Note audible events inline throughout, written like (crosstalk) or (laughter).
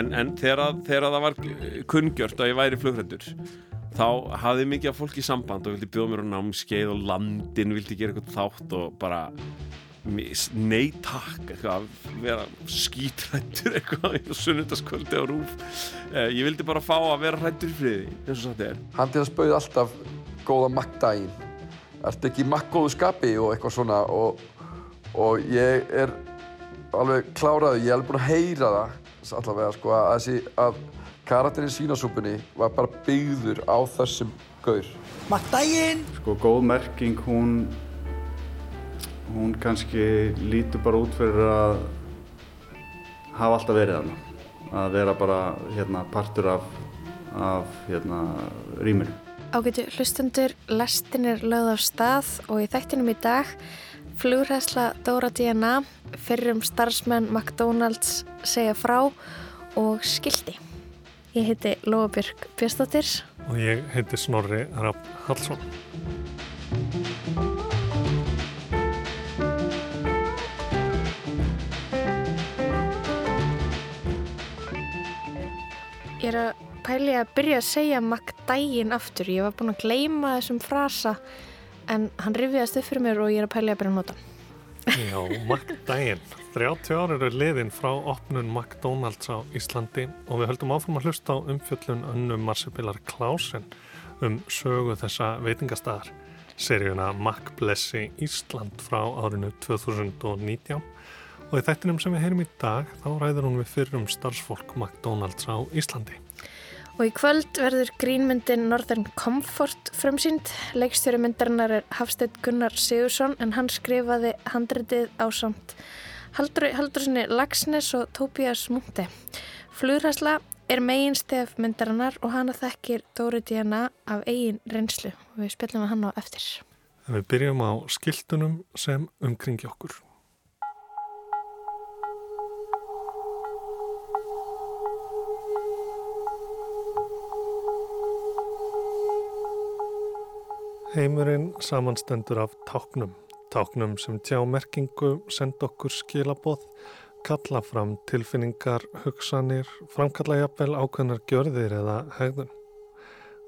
en, en þegar, þegar það var kunngjört að ég væri flugrættur þá hafði mikið af fólki samband og vildi bjóða mér á námskeið og landin vildi gera eitthvað þátt og bara nei takk eitthvað, vera skítrættur (laughs) eitthvað í sunnundaskvöldi á rúf eh, ég vildi bara fá að vera hrættur friði eins og satt er. Hann til að spauði alltaf góða makkdægin Ertu ekki í makkgóðu skapi og eitthvað svona og, og ég er alveg kláraði, ég er alveg búinn að heyra það allavega sko að þessi að karakterinn sínasúpunni var bara byggður á þessum gaur. Mattægin! Sko góð merking hún hún kannski lítur bara út fyrir að hafa alltaf verið þarna. Að vera bara hérna partur af, af hérna rýminu. Ágætu hlustendur, lestin er lögð af stað og í þættinum í dag flugræsla Dóra DNA fyrrum starfsmenn McDonalds segja frá og skildi. Ég heiti Lóabjörg Björnstóttir og ég heiti Snorri Rapp Hallsson. Ég er að pæli að byrja að segja McDægin aftur. Ég var búin að gleima þessum frasa en hann rifiðast upp fyrir mér og ég er að pæli að byrja að nota. Já, McDægin. 30 ára eru liðin frá opnun McDonalds á Íslandi og við höldum áfram að hlusta á umfjöllun önnum Marsipilar Klausen um sögu þessa veitingastæðar. Seríuna Mac Blessi Ísland frá árinu 2019 og í þættinum sem við heyrim í dag þá ræður hún við fyrrum starfsfólk McDonalds á Íslandi. Og í kvöld verður grínmyndin Northern Comfort frumsýnd. Leikstjóri myndarinnar er Hafstedt Gunnar Sigursson en hann skrifaði handritið á samt Haldurssoni Lagsnes og Tobias Munte. Flugræsla er megin stef myndarinnar og hana þekkir Dóri Díana af eigin reynslu við spilum hann á eftir. Við byrjum á skiltunum sem umkringi okkur. Heimurinn samanstendur af táknum, táknum sem tjá merkingu, senda okkur skilaboð, kalla fram tilfinningar, hugsanir, framkalla jafnvel ákveðnar gjörðir eða hegðun.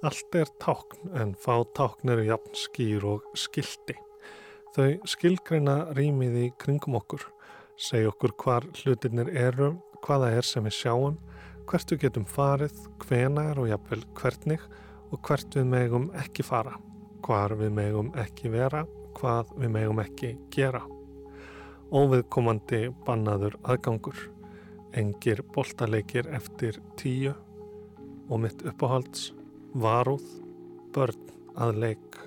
Allt er tákn en fá tákn eru jafn skýr og skildi. Þau skilgreina rýmið í kringum okkur, segja okkur hvar hlutinir eru, hvaða er sem við sjáum, hvert við getum farið, hvena er og jafnvel hvernig og hvert við megum ekki fara hvar við megum ekki vera, hvað við megum ekki gera. Óviðkomandi bannaður aðgangur, engir boltaleikir eftir tíu og mitt uppáhalds, varúð, börn að leik.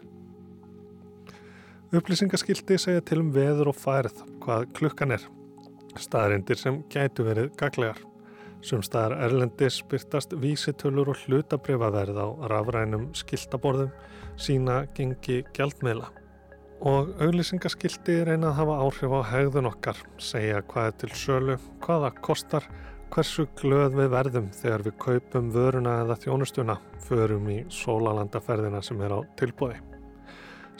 Upplýsingaskildi segja til um veður og færð hvað klukkan er, staðrindir sem gætu verið gaglegar. Sumstaðar Erlendis byrtast vísitölur og hlutabrifaverð á rafrænum skiltaborðum sína gengi gjaldmiðla. Og auglýsingaskildi reyna að hafa áhrif á hegðun okkar, segja hvað er til sölu, hvaða kostar, hversu glöð við verðum þegar við kaupum vöruna eða þjónustuna, förum í sólalandaferðina sem er á tilbúði.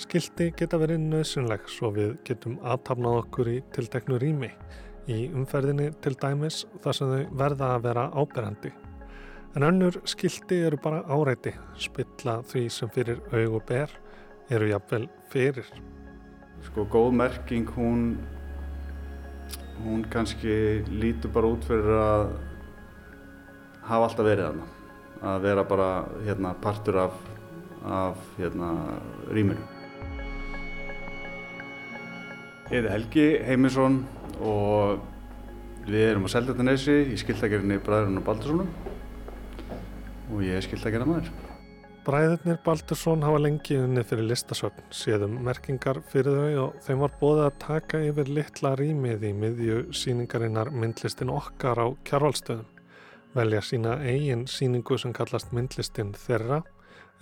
Skildi geta verið nöðsynleg svo við getum aðtapnað okkur í tilteknu rými í umferðinni til dæmis þar sem þau verða að vera áberandi. En önnur skildi eru bara áreiti, spilla því sem fyrir aug og ber eru jafnvel fyrir. Sko góð merking hún, hún kannski lítur bara út fyrir að hafa alltaf verið þarna. Að vera bara hérna, partur af, af hérna, rýminu. Heiti Helgi Heimisson og við erum á Seldartanesi í skildagerinni Bræðurinn og Baldurssonum og ég er skildagerða maður. Bræðurnir Baldursson hafa lengi unni fyrir listasöfn, séðum merkingar fyrir þau og þeim var bóðið að taka yfir litla rýmið í miðju síningarinnar myndlistin okkar á kjárvalstöðum. Velja sína eigin síningu sem kallast myndlistin þeirra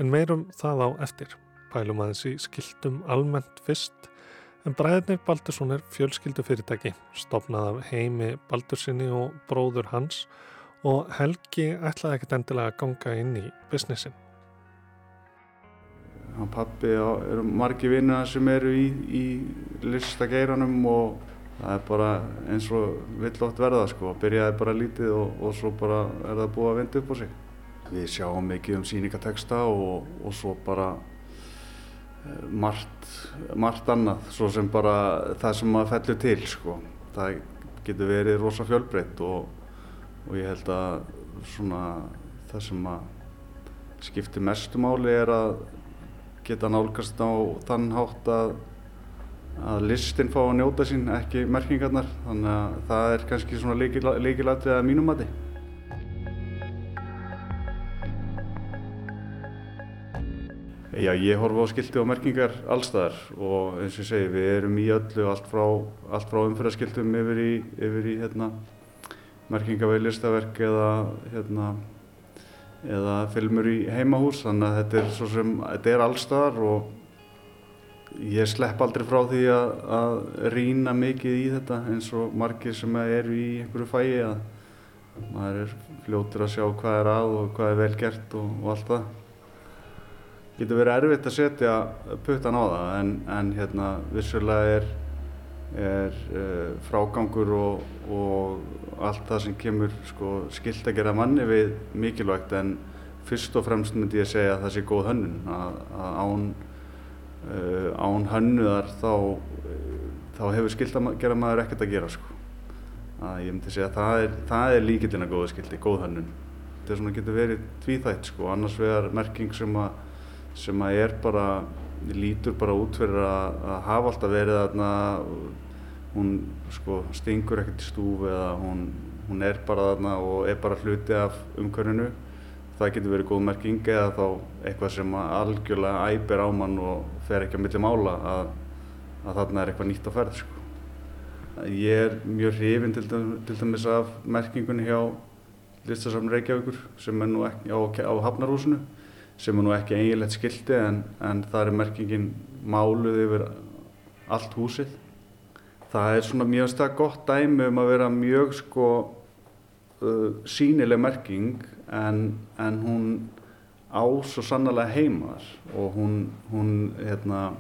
en meirum það á eftir. Pælum aðeins í skildum almennt fyrst En Bræðnir Baldursson er fjölskyldu fyrirtæki, stopnað af heimi Baldursinni og bróður hans og Helgi ætlaði ekkert endilega að ganga inn í businessin. Hann pappi eru margi vinna sem eru í, í listageiranum og það er bara eins og vill oft verða sko, byrjaði bara lítið og, og svo bara er það búið að vinda upp á sig. Við sjáum mikið um síningateksta og, og svo bara margt, margt annað, svo sem bara það sem maður fellur til sko. Það getur verið rosa fjölbreytt og, og ég held að svona það sem skiptir mestu máli er að geta nálgast á þann hátt að að listin fá að njóta sín, ekki merkingarnar þannig að það er kannski svona líkilætið að mínum Já, ég horfa á skilti og merkingar allstaðar og eins og ég segi, við erum í öllu allt frá, frá umfyrðaskiltum yfir í, yfir í hérna, merkingaveið listaverk eða hérna, eða filmur í heimahús. Þannig að þetta er sem, þetta er allstaðar og ég slepp aldrei frá því að, að rýna mikið í þetta eins og margir sem eru í einhverju fæi að maður er fljótur að sjá hvað er að og hvað er vel gert og, og allt það getur verið erfitt að setja puttan á það en, en hérna vissulega er, er uh, frágangur og, og allt það sem kemur sko, skilt að gera manni við mikilvægt en fyrst og fremst myndi ég segja að það sé góð hönnun að, að án, uh, án hönnuðar þá, uh, þá hefur skilt að gera maður ekkert að gera sko. að ég myndi segja að það er, það er líkillin að góða skilti, góð hönnun þetta er svona getur verið tvíþætt sko, annars vegar merking sem að sem að er bara, lítur bara út fyrir að, að hafa alltaf verið þarna, hún sko stingur ekkert í stúf eða hún, hún er bara þarna og er bara hluti af umkörninu. Það getur verið góð merking eða þá eitthvað sem algjörlega æpir á mann og fer ekki að milli mála að, að þarna er eitthvað nýtt á ferð sko. Ég er mjög hrifinn til, til dæmis af merkingunni hjá Listasafn Reykjavíkur sem er nú ekki á, á Hafnarhúsinu sem er nú ekki eiginlegt skildi en, en það er merkingin máluð yfir allt húsið. Það er svona mjög stað gott dæmi um að vera mjög sko uh, sínileg merking en, en hún á svo sannlega heimar og hún, hún, hérna,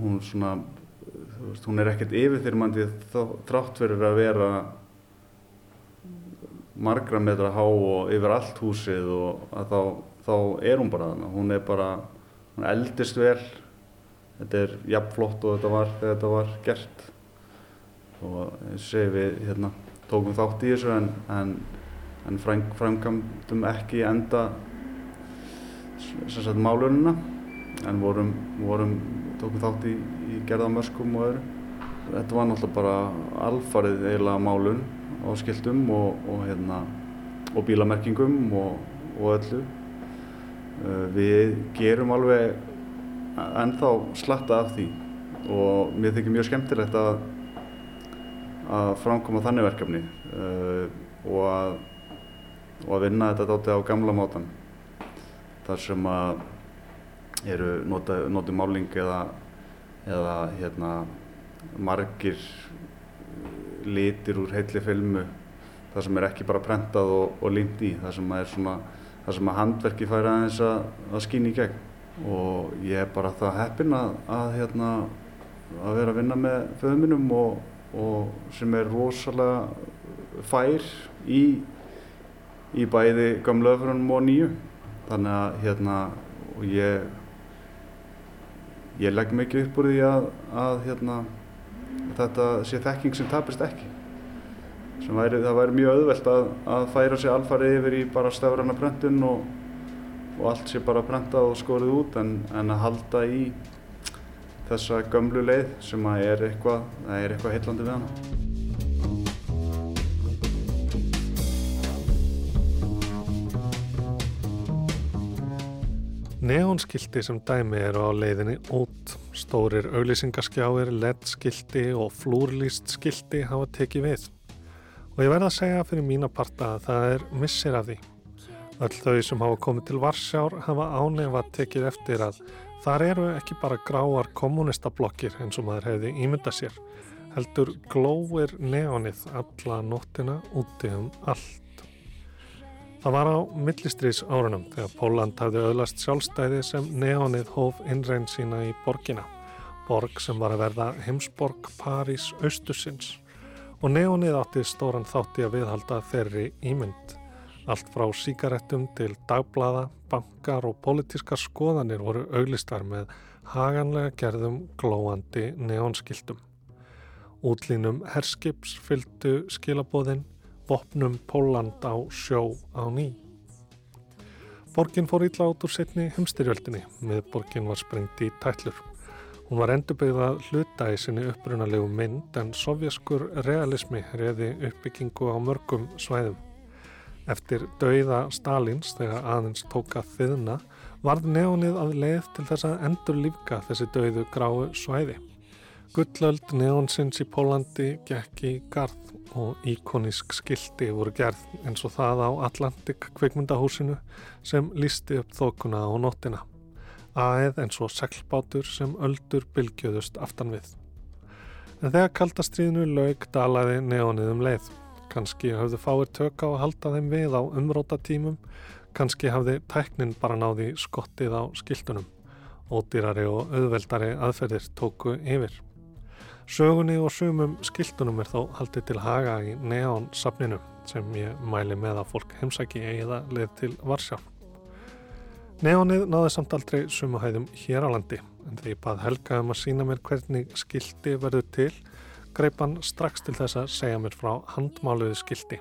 hún svona, veist, hún er ekkert yfirþyrmandi þrátt fyrir að vera margra metra há og yfir allt húsið og þá, þá er hún bara þannig. Hún er bara, hún eldist vel, þetta er jafn flott og þetta var þegar þetta var gert. Og eins og segi við hérna, tókum þátt í þessu en, en, en framkvæmdum ekki enda sagt, málunina en vorum, vorum, tókum þátt í, í gerðamöskum og öðru. Þetta var náttúrulega bara alfarið eiginlega málun á skiltum og, og, hérna, og bílamerkingum og, og öllu. Uh, við gerum alveg ennþá slatta af því og mér þykir mjög skemmtilegt að, að framkoma þannig verkefni uh, og, að, og að vinna þetta dáti á gamla mátan. Þar sem að eru notið máling eða, eða hérna, margir litir úr heilli filmu það sem er ekki bara prentað og, og límt í það sem er svona það sem að handverki færi aðeins að, að skýna í gegn. Og ég er bara það heppin að, að hérna að vera að vinna með föðuminum og, og sem er rosalega fær í í bæði gamlaöfrunum og nýju. Þannig að hérna ég ég legg mikið upp úr því að hérna þetta sé þekking sem tapist ekki væri, það væri mjög auðvelt að, að færa sig alfarið yfir í bara stafræna prentun og, og allt sé bara prentað og skorið út en, en að halda í þessa gömlu leið sem að er eitthvað, eitthvað heillandi við hana. Neonskildi sem dæmi eru á leiðinni út. Stórir auglýsingaskjáir, LED-skildi og flúrlýst skildi hafa tekið við. Og ég verða að segja fyrir mína parta að það er missir af því. Öll þau sem hafa komið til Varsjár hafa ánefa tekið eftir að þar eru ekki bara gráar kommunistablokkir eins og maður hefði ímynda sér. Heldur glóir neonið alla nóttina úti um allt. Það var á millistrís árunum þegar Póland hafði öðlast sjálfstæði sem neonið hóf innrein sína í borgina. borg sem var að verða heimsborg París Östursins og neonið átti stóran þátti að viðhalda þeirri ímynd. Allt frá síkaretum til dagblada, bankar og pólitískar skoðanir voru auglistar með haganlega gerðum glóandi neonskildum. Útlínum herskips fylgdu skilabóðin, vopnum Póland á sjó á ný. Borgin fór ítla át úr setni heimstyrjöldinni, með borgin var sprengt í tællur. Hún var endurbyggða hluta í sinni upprunalegu mynd en sovjaskur realismi reði uppbyggingu á mörgum svæðum. Eftir dauða Stalins þegar aðeins tóka þiðna varð neonið að leið til þess að endur lífka þessi dauðu gráu svæði. Gullöld neonsins í Pólandi gekk í gard og íkonísk skildi voru gerð eins og það á Atlantik kvikmyndahúsinu sem lísti upp þókuna á nóttina aðeð eins og seglbátur sem öldur bylgjöðust aftan við. En þegar kaldastriðinu laug dalaði neonið um leið. Kanski hafðu fáir tök á að halda þeim við á umróta tímum, kanski hafði tæknin bara náði skottið á skildunum. Ódýrari og auðveldari aðferðir tóku yfir. Sögunni og sumum skildunum er þó haldið til haga í neonsafninu sem ég mæli með að fólk heimsæki eða leið til Varsjálf. Neonið náði samt aldrei sumuhæðum hér á landi en því ég bað Helga um að sína mér hvernig skildi verður til greip hann strax til þess að segja mér frá handmáluði skildi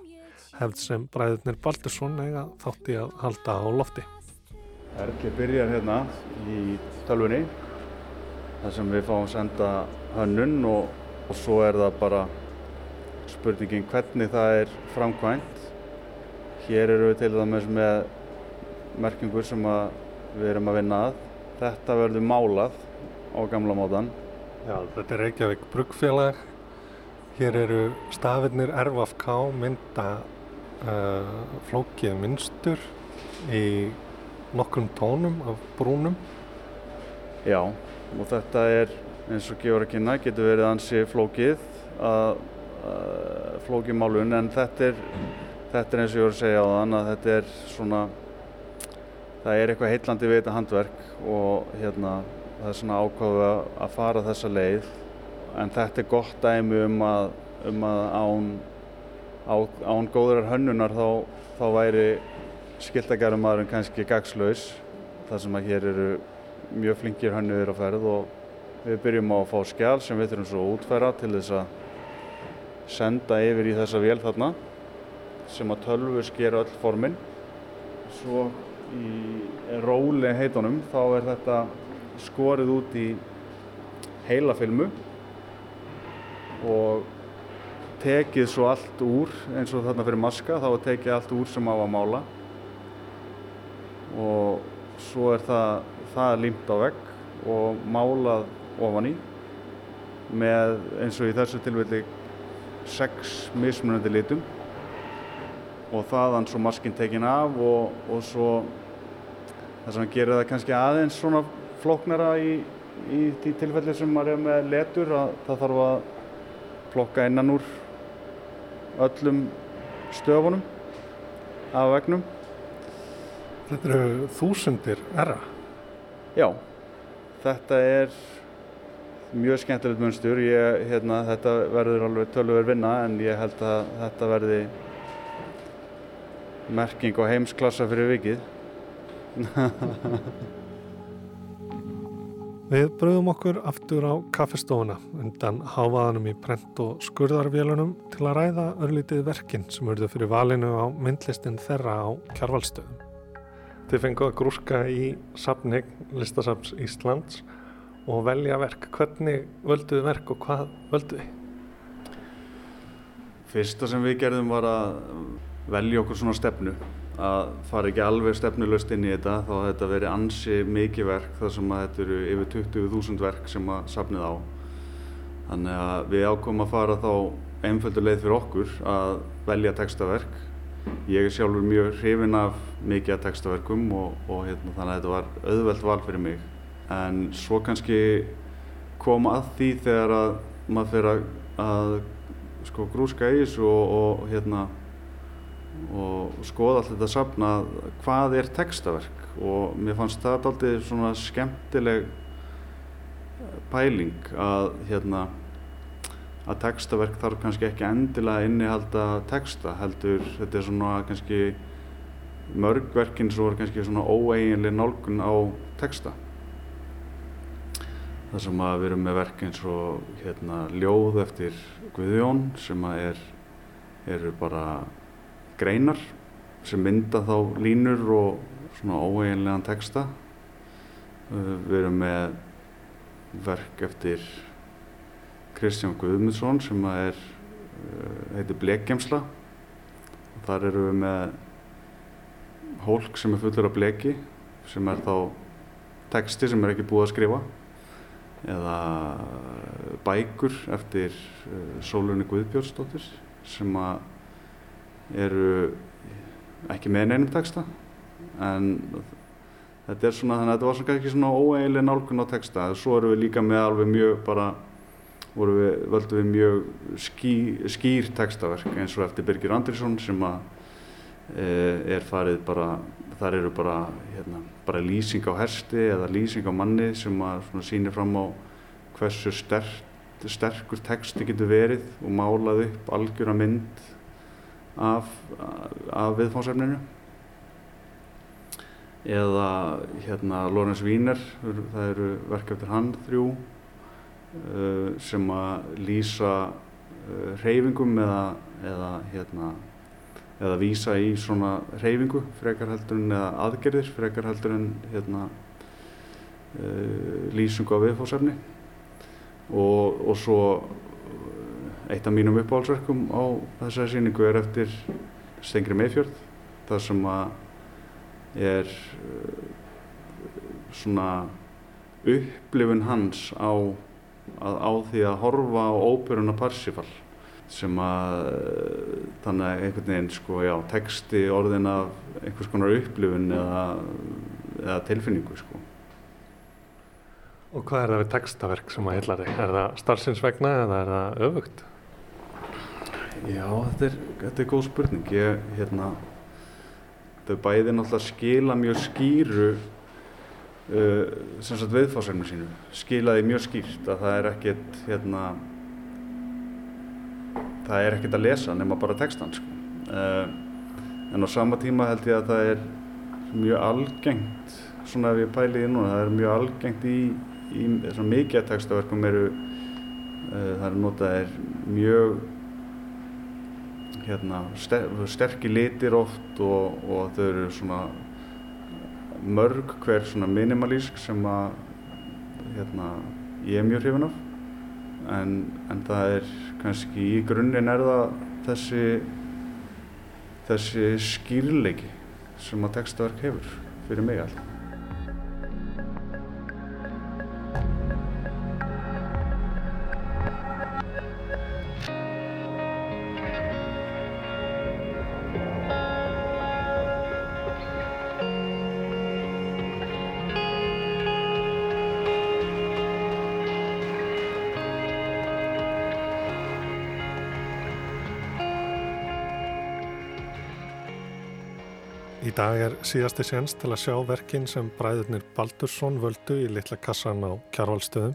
hefð sem bræðurnir Baldursson eiga þátti að halda á lofti. Erli byrjar hérna í tölvunni þar sem við fáum senda hönnun og, og svo er það bara spurningin hvernig það er framkvæmt. Hér eru við til dæmis með merkingur sem við erum að vinna að. Þetta verður málað á gamla mótan. Já, þetta er Reykjavík Bruggfélag. Hér eru stafinnir RFK mynda uh, flókið minnstur í nokkrum tónum af brúnum. Já, og þetta er eins og gefur að kynna, getur verið ansi flókið að, að flókið málun en þetta er, þetta er eins og ég voru að segja á þann að þetta er svona það er eitthvað heitlandi við þetta handverk og hérna, það er svona ákváðu að fara þessa leið en þetta er gott dæmi um að, um að án, á, án góðurar hönnunar þá, þá væri skiltagjærumadurinn kannski gagslaus þar sem að hér eru mjög flinkir hönnuðir á ferð og við byrjum á að fá skjál sem við þurfum svo að útfæra til þess að senda yfir í þessa vél þarna sem að tölfur sker öll formin. Svo í róli heitunum þá er þetta skorið út í heila filmu og tekið svo allt úr eins og þarna fyrir maska þá er tekið allt úr sem á að mála. Og svo er það, það límt á vegg og málað ofan í með eins og í þessu tilfelli sex mismunandi litum og þaðan svo maskinn tekin af og, og svo það sem gerir það kannski aðeins svona floknara í, í því tilfelli sem maður er með letur að það þarf að plokka innan úr öllum stöfunum af vegnum. Þetta eru þúsundir erra? Já, þetta er mjög skemmtilegt munstur. Ég, hérna, þetta verður alveg tölver vinna en ég held að þetta verði merking og heimsklassa fyrir vikið. (laughs) Við bröðum okkur aftur á kaffestofuna undan hávaðanum í prent og skurðarvélunum til að ræða örlítið verkinn sem urðu fyrir valinu á myndlistin þeirra á kjarvalstöðum. Þið fenguð að grúska í safni listasafns Íslands og velja verk. Hvernig völduðu verk og hvað völduði? Fyrsta sem við gerðum var að velja okkur svona stefnu að fara ekki alveg stefnulöst inn í þetta þá þetta veri ansi mikið verk þar sem að þetta eru yfir 20.000 verk sem að safnið á þannig að við ákomum að fara þá einföldur leið fyrir okkur að velja textaverk ég er sjálfur mjög hrifin af mikið af textaverkum og, og hérna, þannig að þetta var auðvelt val fyrir mig en svo kannski koma að því þegar að maður fyrir að, að sko grúska í þessu og, og hérna og skoða alltaf þetta safna hvað er textaverk. Og mér fannst það alltaf svona skemmtileg pæling að hérna að textaverk þarf kannski ekki endilega innihalda texta heldur þetta er svona kannski mörgverkin svo er kannski svona óeiginlega nálgun á texta þar sem við erum með verk eins og hérna ljóð eftir Guðjón sem er eru bara greinar sem mynda þá línur og svona óeiginlegan texta. Uh, við erum með verk eftir Kristján Guðmundsson sem er uh, heitir Blekgemsla þar eru við með hólk sem er fullur af bleki sem er þá texti sem er ekki búið að skrifa eða bækur eftir uh, Sólunni Guðbjörnsdóttir sem eru ekki með neinum texta en þetta er svona þannig að þetta var svona ekki svona óeiginlega nálgun á texta. Svo erum við líka með alveg mjög bara við, völdum við mjög ský, skýr textaverk eins og eftir Birgir Andrisson sem að e, er farið bara þar eru bara, hérna, bara lýsing á hersti eða lýsing á manni sem sýnir fram á hversu sterk, sterkur texti getur verið og málað upp algjör að mynd af, af viðfánsefninu eða hérna Lorenz Wiener það eru verk eftir hann þrjú uh, sem að lýsa uh, reyfingum eða, eða hérna eða vísa í svona reyfingu frekar heldur en eða aðgerðir frekar heldur en hérna uh, lýsingu á viðfáðsefni og, og svo eitt af mínum uppáhaldsverkum á þessari síningu er eftir Stengri Meifjörð þar sem að er uh, svona upplifun hans á, að, á því að horfa á óperuna Parsifal sem að þannig að einhvern veginn sko já, texti orðin af einhvers konar upplifun eða, eða tilfinningu sko Og hvað er það við textaverk sem að heila þig? Er það starfsins vegna eða er það öfugt? Já, þetta er, þetta er góð spurning. Ég, hérna, er bæði náttúrulega skila mjög skýru uh, sem sagt viðfásefnum sínu. Skilaði mjög skýrt að það er ekkert, hérna, það er ekkert að lesa nema bara textan, sko. Uh, en á sama tíma held ég að það er mjög algengt, svona ef ég pæli í núna, það er mjög algengt í, í mikið textaverkum eru, uh, það er notaðir mjög hérna, ster, sterkir litir oft og, og þau eru svona mörg hver svona minimalísk sem að hérna, ég er mjög hrifin af en, en það er kannski í grunninn er það þessi þessi skýrleiki sem að textaverk hefur fyrir mig alltaf dag er síðasti séns til að sjá verkin sem bræðurnir Baldursson völdu í litla kassan á kjárvalstöðum.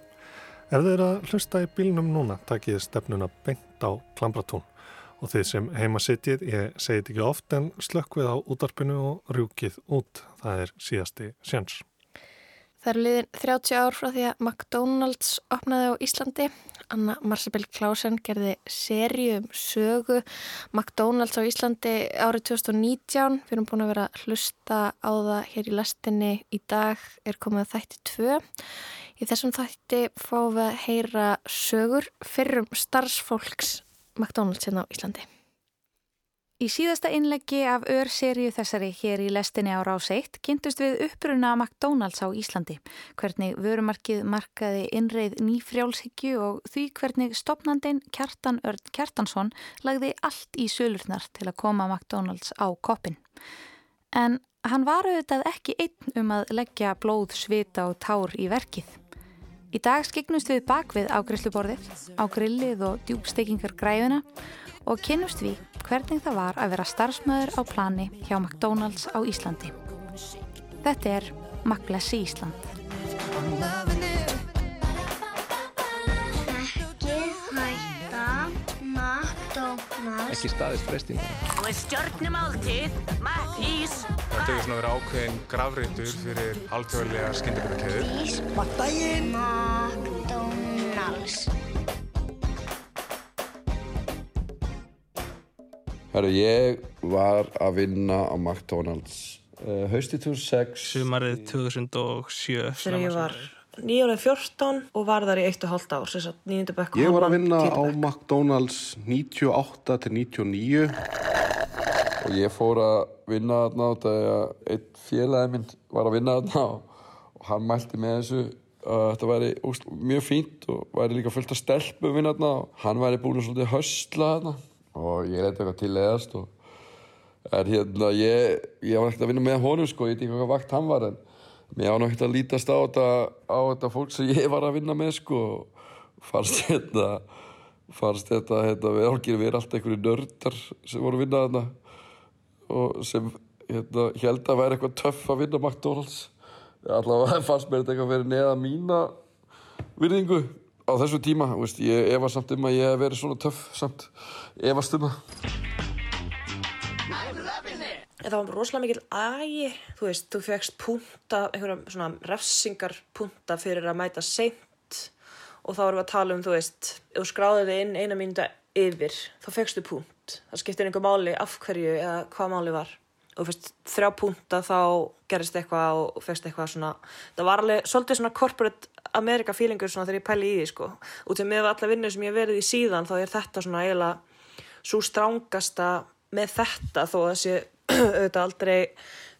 Ef þið eru að hlusta í bílnum núna, takkið stefnuna beint á Klambratún og þið sem heima sittið, ég segi þetta ekki oft en slökkvið á útarpinu og rjúkið út. Það er síðasti séns. Það er liðin 30 ár frá því að McDonald's opnaði á Íslandi. Anna Marsabell Klausen gerði serju um sögu McDonald's á Íslandi árið 2019. Við erum búin að vera að hlusta á það hér í lastinni í dag er komið þætti 2. Í þessum þætti fáum við að heyra sögur fyrrum starfsfólks McDonald's hérna á Íslandi. Í síðasta innleggi af ör-seríu þessari hér í lestinni á Rás 1 kynntust við uppruna McDonald's á Íslandi, hvernig vörumarkið markaði innreið nýfrjálshyggju og því hvernig stopnandin Kjartan Örd Kjartansson lagði allt í sölurnar til að koma McDonald's á koppin. En hann var auðvitað ekki einn um að leggja blóð, svita og tár í verkið. Í dag skiknust við bakvið á grilluborðið, á grillið og djúbstekingar græðuna og og kynnust því hvernig það var að vera starfsmöður á plani hjá McDonalds á Íslandi. Þetta er Maglessi Ísland. Ekki hætta McDonalds. Ekki staðist frestinga. Og stjórnum áltið, Maglís. Þetta er svona verið ákveðin gravreitur fyrir alþjóðlega skyndabæðarkeður. Maglís. Maglís. McDonalds. Herru, ég var að vinna á McDonalds uh, hausti 2006 Sumarið 2007 Þegar ég var nýjónið 14 og var þar í 1,5 ár, Ég var að vinna á McDonalds 98 til 99 og ég fór að vinna þarna á þegar einn félagi minn var að vinna þarna og hann mælti með þessu að þetta væri úst, mjög fínt og væri líka fullt af stelpum vinna þarna og hann væri búin að svolítið höstla þarna og ég reyndi eitthvað til eðast og en hérna ég, ég var ekkert að vinna með honum sko, ég veit ekki hvað vakt hann var en mér var náttúrulega að lítast á þetta, á þetta fólk sem ég var að vinna með sko og fannst þetta fannst þetta, hérna, við álgir við erum alltaf einhverju nördar sem voru að vinna þarna og sem hérna, held að væri eitthvað töff að vinna McDonalds. Allavega fannst mér þetta eitthvað verið neða mína virðingu á þessu tíma, veist, ég efast samt um að ég hef verið svona töff samt efast um það Það var rosalega mikil ægi, þú veist, þú fegst punta, einhverja svona refsingar punta fyrir að mæta seint og þá erum við að tala um, þú veist, þú skráðið þig inn eina mínúta yfir, þá fegstu punt. Það skiptir einhver máli af hverju eða hvað máli var. Og veist, þrjá punta þá gerist eitthvað og fegst eitthvað svona, það var alveg svolítið svona corporate America feelingur svona þegar ég pæli í því, sko. Og til með alla vinnur sem ég verið í síðan þá er þetta svona eiginlega svo strángasta með þetta þó að sé (clears throat) auðvitað aldrei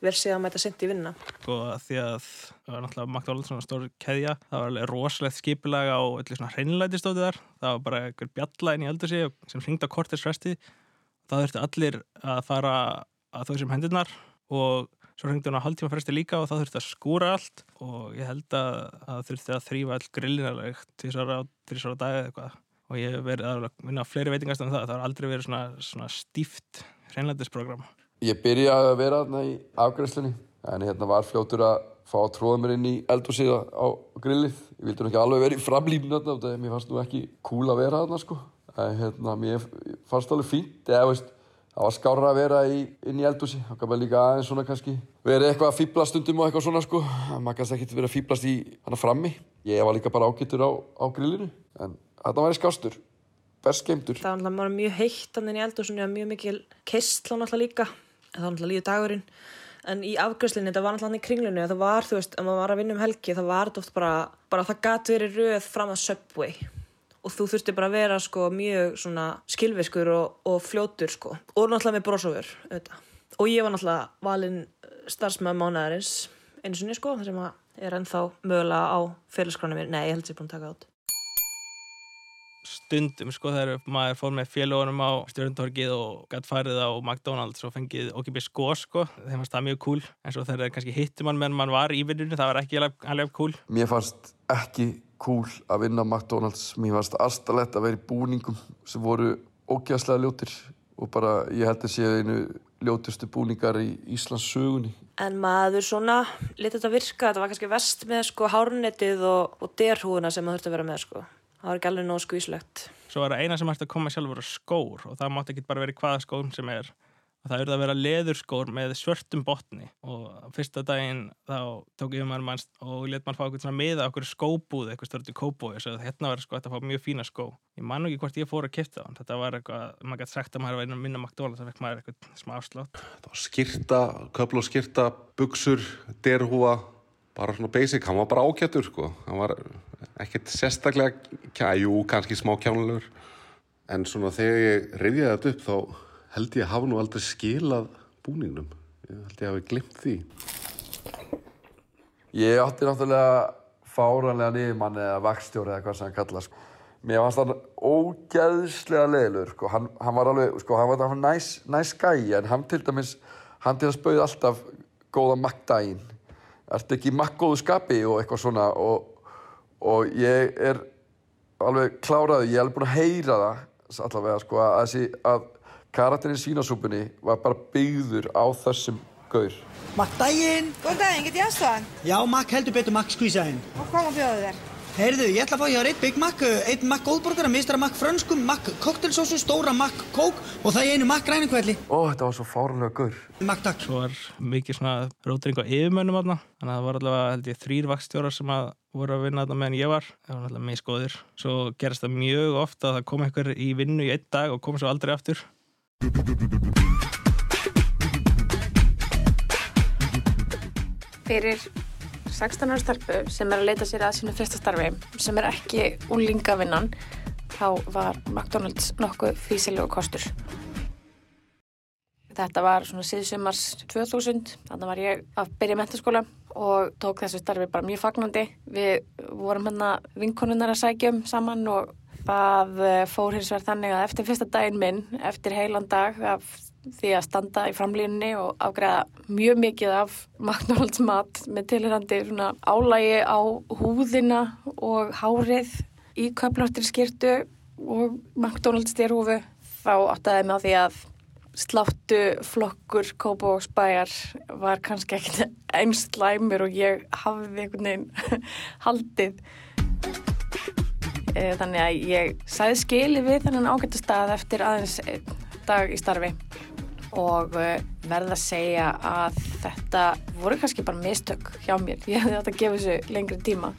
verið séð að mæta sent í vinna. Sko því að það var náttúrulega McDonalds svona stór keðja, það var alveg rosalegt skipilag á öllu svona hreinlætistóti þar, það var bara einhver bjallæn í eldur sig sem hringd á kortis resti, það þurfti allir að fara að þau sem hendurnar og svo hringdi hún á hálftíma fresti líka og það þurfti að skúra allt og ég held að það þurfti að þrýfa all grillinarlegt tvísara á þrísara dag eða eitthvað og ég verið að vinna á fleiri veitingast en það, það har aldrei verið svona, svona stíft hreinlætisprogram. Ég byrjaði að vera þarna í afgræslunni en hérna var fljótur að fá að tróða mér inn í eldhúsið á grillið. Ég vildi nú ekki alveg vera í framlýminu þarna mér fannst nú ekki cool að vera þarna sko. En hérna mér fannst alveg fínt eða veist það var skárra að vera í, inn í eldhúsi. Það kan bara líka aðeins svona kannski verið eitthvað að fýbla stundum og eitthvað svona sko. Maður kannski ekki verið að fýblast í hana frammi. Ég var líka bara ágættur á, á grillinu en þetta var í skástur best geimtur. Það var náttúrulega mjög heitt þannig í eldhúsinu og mjög mikil kistla náttúrulega líka það var náttúrulega líður dagurinn en í afgjörslinni, þetta var náttúrulega í kringlunni það var, þú veist, ef maður var að vinna um helgi það var þetta oft bara, bara það gæti verið röð fram að Subway og þú þurfti bara að vera sko mjög svona skilviskur og, og fljótur sko. Og náttúrulega með brósofur og ég var náttúrulega valinn starfsmæð mánaðarins einu sinni sko sem er ennþá mögulega á félagskránum mér, nei ég held er búin að taka átt stundum sko þegar maður fór með félagunum á stjórntorkið og gætt farið á McDonalds og fengið okkipið sko sko þeim fannst það mjög cool. En svo þegar kannski hittum mann meðan mann var í vinnunni það var ekki alveg cool. Mér fannst ekki cool að vinna McDonalds. Mér fannst aðstalett að vera í búningum sem voru ógæðslega ljótir og bara ég held að séu einu ljótustu búningar í Íslands sögunni En maður svona litið þetta virka, þetta var kannski vest með sko hárnettið og, og derhúuna sem maður þurfti að vera með sko. Það var ekki alveg nóg skvíslegt. Svo var það eina sem hægt að koma sjálfur skór og það mátti ekki bara verið hvaða skór sem er og það verði að vera leðurskór með svörtum botni. Og fyrsta daginn þá tók ég maður mann og let mann fá eitthvað svona miða okkur skóbúð eitthvað störtu kóbúi og hérna var sko að fá mjög fína skó. Ég man ekki hvort ég fór að kipta það þetta var eitthvað, maður gæti sagt að maður var minna McDonalds það fekk maður eitthvað smá afslátt. Það var skýrta, köfl og skýrta buksur, derhúa bara svona basic, hann var bara ákjættur sko. hann var ekkert sérstaklega kæjú, kannski held ég að hafa nú aldrei skilað búningnum ég held ég að hafi glimt því Ég átti náttúrulega fáranlega niðurmann eða vakstjóri eða hvað sem hann kalla sko. mér fannst hann ógeðslega leðilur sko. hann, hann var alveg, sko, hann var næs, næs gæi en hann til dæmis hann til að spauði alltaf góða makkdægin ertu ekki makkóðu skapi og eitthvað svona og, og ég er alveg kláraði, ég er alveg búin að heyra það allavega sko að, þessi, að karakterinn sínasúpunni var bara byggður á þessum gaur Makk daginn! Góðan daginn, get ég aðstofan? Já, makk heldur betur makk skvísaðinn. Og hvað má bjóða þér? Heyrðu, ég ætla að fá ég að eitt Big Mac, uh, eitt Mac góðborgara, mistra Mac frönskum, Mac koktelsósu, stóra Mac kók og það í einu Mac græningvelli. Ó, þetta var svo fárlega gaur. Mac takk. Svo var mikið svona rótring á yfirmönnum aðna. Þannig að það var allavega, held ég, þrýr vakstjórar sem að voru að vinna aðna meðan ég var. Það var allavega mjög skoðir. Svo gerast það mjög ofta að það kom eitthvað í vinnu í einn dag og kom svo aldrei aftur. Fyrir 16 ára starfu sem er að leita sér að sínu fyrsta starfi sem er ekki úlingavinnan þá var McDonalds nokkuð físilegu kostur. Þetta var svona síðsumars 2000, þannig var ég að byrja mentaskóla og tók þessu starfi bara mjög fagnandi. Við vorum hérna vinkonunnar að sækjum saman og það eh, fór hins vegar þannig að eftir fyrsta daginn minn, eftir heilan dag af því að standa í framlínunni og afgræða mjög mikið af McDonalds mat með tilhörandi álægi á húðina og hárið í köflóttir skirtu og McDonalds styrhúfu þá áttaði mig á því að sláttu flokkur Kópavóksbæjar var kannski ekkert (laughs) eins slæmur og ég hafði einhvern veginn (laughs) haldið þannig að ég sæði skili við þennan ágættu stað eftir aðeins dag í starfi og eh, verða að segja að þetta voru kannski bara mistök hjá mér. Ég hefði átt að gefa þessu lengri tíma.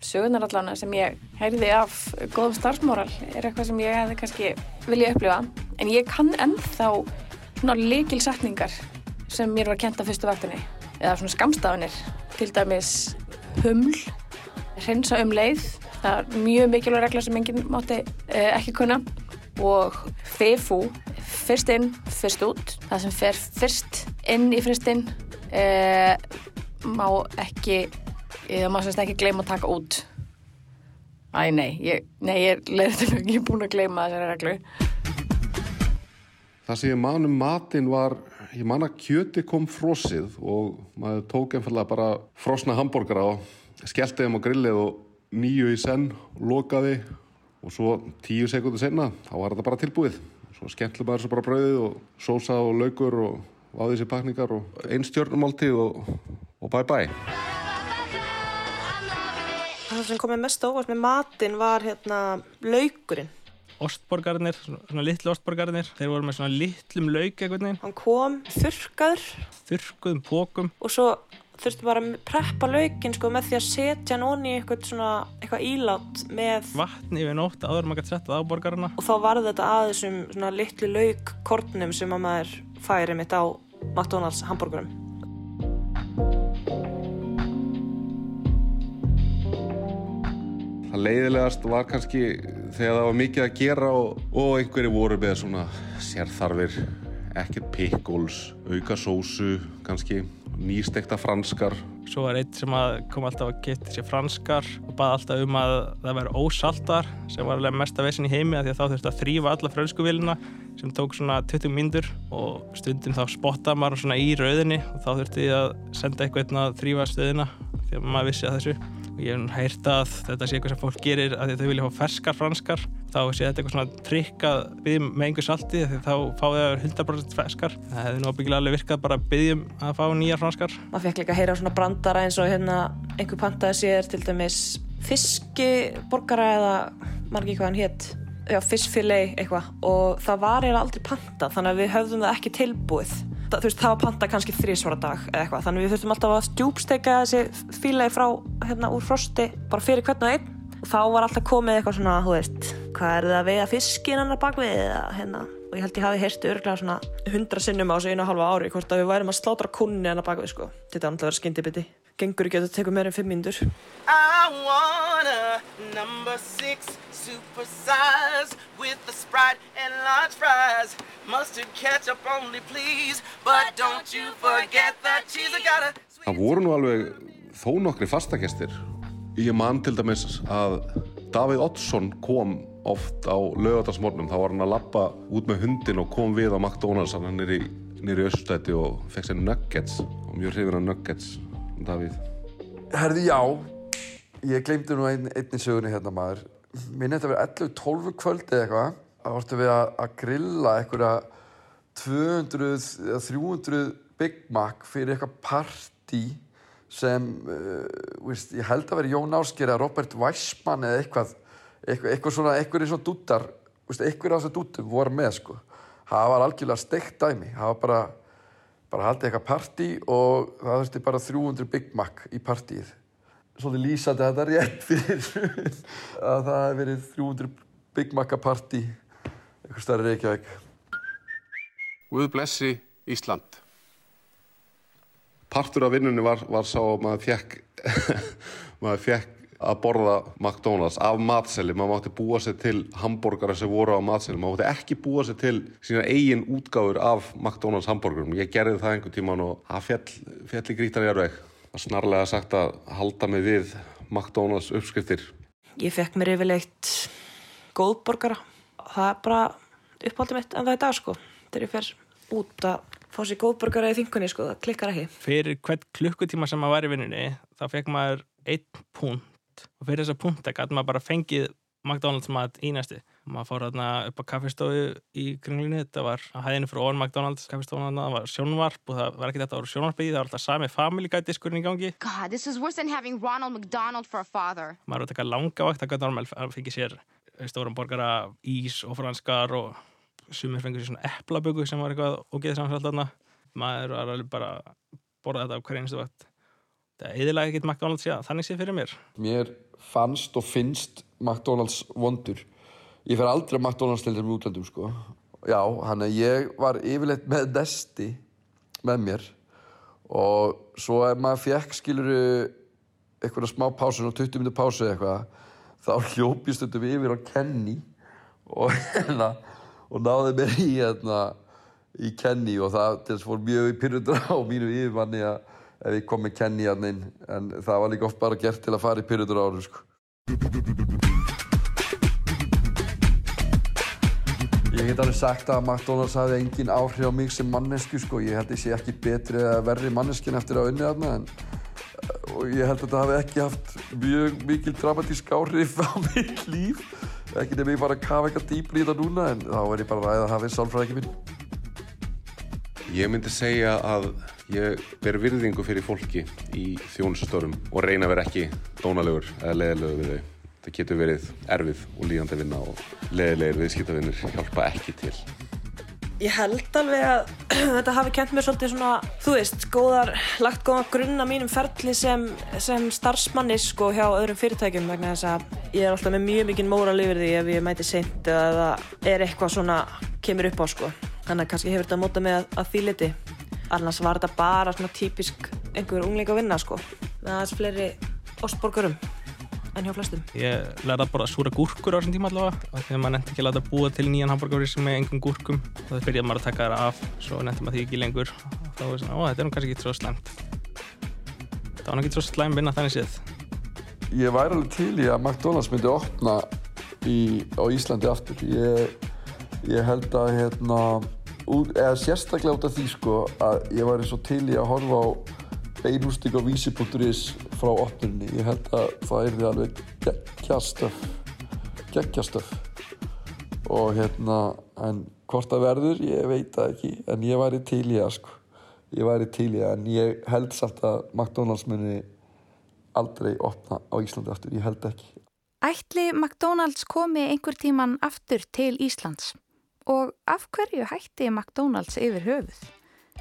Sögunar allana sem ég heyrði af góðum starfsmóral er eitthvað sem ég hefði kannski viljað upplifa. En ég kann ennþá svona líkil setningar sem mér var kent á fyrstu vaktinni. Eða svona skamstafinir. Til dæmis huml, hreinsa um leið. Það er mjög mikilvæg regla sem enginn mátti eh, ekki kunna. Og FIFU, fyrst inn, fyrst út. Það sem fer fyrst inn í fristinn eh, má ekki, það má sérst ekki gleyma að taka út. Æ, nei, ég, nei, ég er ekki búin að gleyma þessari reglu. Það sem ég man um matinn var, ég man að kjöti kom frosið og maður tók einfallega bara frosna hambúrgara og skellti þeim á grillið og nýju í senn, lokaði og svo tíu sekundur senna þá var þetta bara tilbúið. Svo skemmtli maður svo bara brauðið og sósa og laukur og áðið sér pakningar og einstjörnumáltíð og, og bye bye. Það sem komið mest óvart með matinn var hérna laukurinn. Ostborgarnir, svona, litlu ostborgarnir, þeir voru með svona litlum lauk eitthvað. Hann kom þurrkaður Þurrkuðum pókum. og svo þurfti bara að preppa laukinn sko með því að setja hann onni í eitthvað svona, eitthvað ílát með Vatn yfir nótt áður en maður gæti sett það á borgarna. og þá var þetta að þessum svona litlu laukkornum sem að maður færi mitt á McDonalds hambúrgurum. Það leiðilegast var kannski þegar það var mikið að gera og, og einhverju voru með svona sérþarfir, ekkert pickles, auka sósu kannski, nýstekta franskar. Svo var einn sem að kom alltaf að geta sér franskar og baði alltaf um að það væri ósaltar sem var alveg mesta vesin í heimi af því að þá þurfti að þrýfa alla frönskuvélina sem tók svona 20 mínútur og stundin þá spotta maður svona í rauðinni og þá þurfti að senda eitthvað að þrýfa stöðina því að maður vissi að þessu ég hef hægt að þetta sé eitthvað sem fólk gerir að þau vilja fá ferskar franskar. Þá sé þetta eitthvað svona trikk að byggjum með einhver salti því þá fáið það 100% ferskar. Það hefði nú ábyggilega alveg virkað bara byggjum að fá nýjar franskar. Maður fekk líka að heyra svona brandara eins og hérna einhver pantaði sér til dæmis fiskiborgara eða margir hvað hann hétt já, fiskfilet eitthvað. Og það var eiginlega aldrei pantað þannig að við höfðum það ekki tilbúið þú veist, það var pantað kannski þrísvara dag eða eitthvað, þannig að við þurftum alltaf að stjúbsteika þessi filet frá, hérna, úr frosti bara fyrir hvern og einn. Og þá var alltaf komið eitthvað svona, þú veist hvað er það að veiða fiskin annar bakvið eða hérna, og ég held ég hafi heyrstu örglega svona hundra sinnum á þessu einu og halva ári hvort að við værum að slátra kunni annar bakvið sko. þetta er alltaf verið skyndibiti. Gengur ekki að þetta tekur meira en fimm mínútur. I want a number six supersize with a Sprite and large fries. Mustard ketchup only, please. But don't you forget that cheese. I got a Það voru nú alveg þó nokkri fastakestir. Ég man til dæmis að Davíð Oddsson kom oft á lögadagsmornum. þá var hann að lappa út með hundin og kom við á McDonalds hann nýri, nýri öststæti og fekk sér nuggets og mjög hrifin af nuggets Davíð. Herði, já, ég glemdi nú ein, einni sögunni hérna maður. Minn þetta verið 11-12 kvöldi eða eitthvað. Vortu við að, að grilla einhverja 200 eða 300 Big Mac fyrir eitthvað partí sem uh, víst, ég held að vera Jón Ásker eða Robert Weissmann eða eitthvað eitthvað, eitthvað svona, eitthvað eins og dúttar eitthvað af þessu dúttum voru með sko. Það var algjörlega steikt dæmi. Það var bara, bara haldið eitthvað partí og það þurfti bara 300 Big Mac í partíið. Svolítið lýsandi að þetta er rétt fyrir (laughs) að það hefði verið 300 Big Mac partí eitthvað stærri Reykjavík. Guð blessi Ísland. Partur af vinnunni var, var sá að maður fekk (laughs) maður fekk að borða McDonalds af matseli, maður mátti búa sér til hambúrgara sem voru á matseli, maður mátti ekki búa sér til sína eigin útgáfur af McDonalds hambúrgurum, ég gerði það einhver tíman og það fjall, fjall í grítan í erveg það er snarlega sagt að halda mig við McDonalds uppskriftir. Ég fekk mér yfirleitt góðborgara það er bara uppáldið mitt en það er dag sko þegar ég fer út að fá sér góðborgara í þingunni sko, það klikkar ekki. Fyrir hvern klukkutíma sem maður var í vinninni þá fekk maður einn púnt. Og fyrir þessa púnta gæti maður bara fengið McDonalds mat í næsti maður fór hérna upp á kaffestofu í kringlinni þetta var að hæðinu fyrir ofan McDonalds. Kaffestofun það var sjónvarp og það var ekki þetta að vera sjónvarpið það var alltaf sami family guide diskurinn í gangi. God, this is worse than having Ronald McDonald for a father. maður var að taka langa vakt það gæti normal að fengið sér stórum borgara ís og franskar og sumir fengur sér svona eplaböku sem var eitthvað og geði samsvælt þarna. Maður var alveg bara að borða þetta á hverja einstu vakt. Það er eðilega ekkert McDonalds já, þannig sé fyrir mér. Mér fannst og finnst McDonalds vondur. Ég fer aldrei að McDonalds til þeim útlöndum sko. já, hann að ég var yfirleitt með Nesti með mér og svo ef maður fekk skiluru eitthvað smá pásu, 20 minnur pásu eitthvað þá hljópi stundum yfir á Kenny og hérna og náði mér í hérna í Kenny og það fór mjög í pyrrundur á mínu yfirmanni að ef ég kom með Kenny hann inn en það var líka oft bara gert til að fara í pyrrundur árum sko. Ég get alveg sagt að McDonalds hafði engin áhrif á mig sem mannesku sko. Ég held að ég sé ekki betri eða verri manneskin eftir að unni þarna en og ég held að þetta hafi ekki haft mjög mikil dramatísk áhrif á (laughs) mitt líf ekki nefnir ég bara að kafa eitthvað dýpli í þetta núna en þá er ég bara að ræða að hafi sálfræðingi minn Ég myndi segja að ég ber virðingu fyrir fólki í þjónustörum og reyna að vera ekki dónalegur eða leðilegur við þau. Það getur verið erfið og líðandi vinna og leðilegir viðskiptavinnir hjálpa ekki til. Ég held alveg að (clears throat) þetta hafi kent mér svolítið svona, þú veist, góðar, lagt góða grunna mínum ferli sem, sem starfsmanni sko hjá öðrum fyrirtækjum vegna þess að ég er alltaf með mjög mikið móral yfir því ef ég mæti seint eða það er eitthvað svona kemur upp á sko. Þannig að kannski hefur þetta mótað með að, að því liti. Annars var þetta bara svona típisk einhver ungleika að vinna sko. Með aðeins fleiri ostborgurum en hjá flestum. Ég lærði að borða súra gúrkur á þessum tíma allavega og þegar maður nefndi ekki að láta búa til nýjan hambúrgari sem er engum gúrkum. Það fyrir maður að taka það af svo nefndi maður því ekki lengur. Og þá er svona, ó þetta er nú kannski ekki svo slæmt. Það var nú ekki svo slæm vinna þannig séð. Ég væri alveg til í að McDonalds myndi opna í, á Íslandi aftur. Ég, ég held að hérna, út, eða sérstaklega út af því sko að ég væri svo til í að horfa á beinústík á vísi.is frá opnurinni. Ég held að það er því alveg geggjastöf. Geggjastöf. Og hérna, en hvort það verður, ég veit það ekki. En ég væri til í það, sko. Ég væri til í það, en ég held samt að McDonalds muni aldrei opna á Íslandi aftur. Ég held ekki. Ætli McDonalds komi einhver tíman aftur til Íslands? Og af hverju hætti McDonalds yfir höfuð?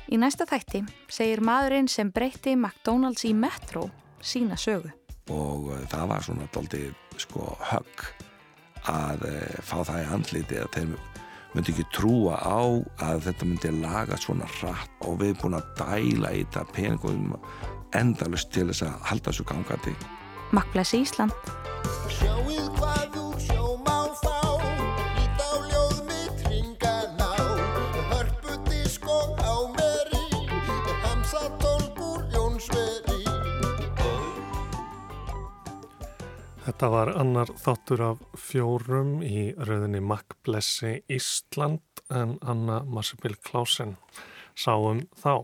Í næsta þætti segir maðurinn sem breytti McDonalds í Metro sína sögu. Og það var svona doldið sko högg að e, fá það í handliti að þeir myndi ekki trúa á að þetta myndi laga svona rætt og við erum búin að dæla í þetta peningum endalust til þess að halda þessu gangandi. Makkblessi Ísland. Þetta var annar þáttur af fjórum í rauðinni Makkblessi Ísland en Anna Marsebill Klausen sáum þá.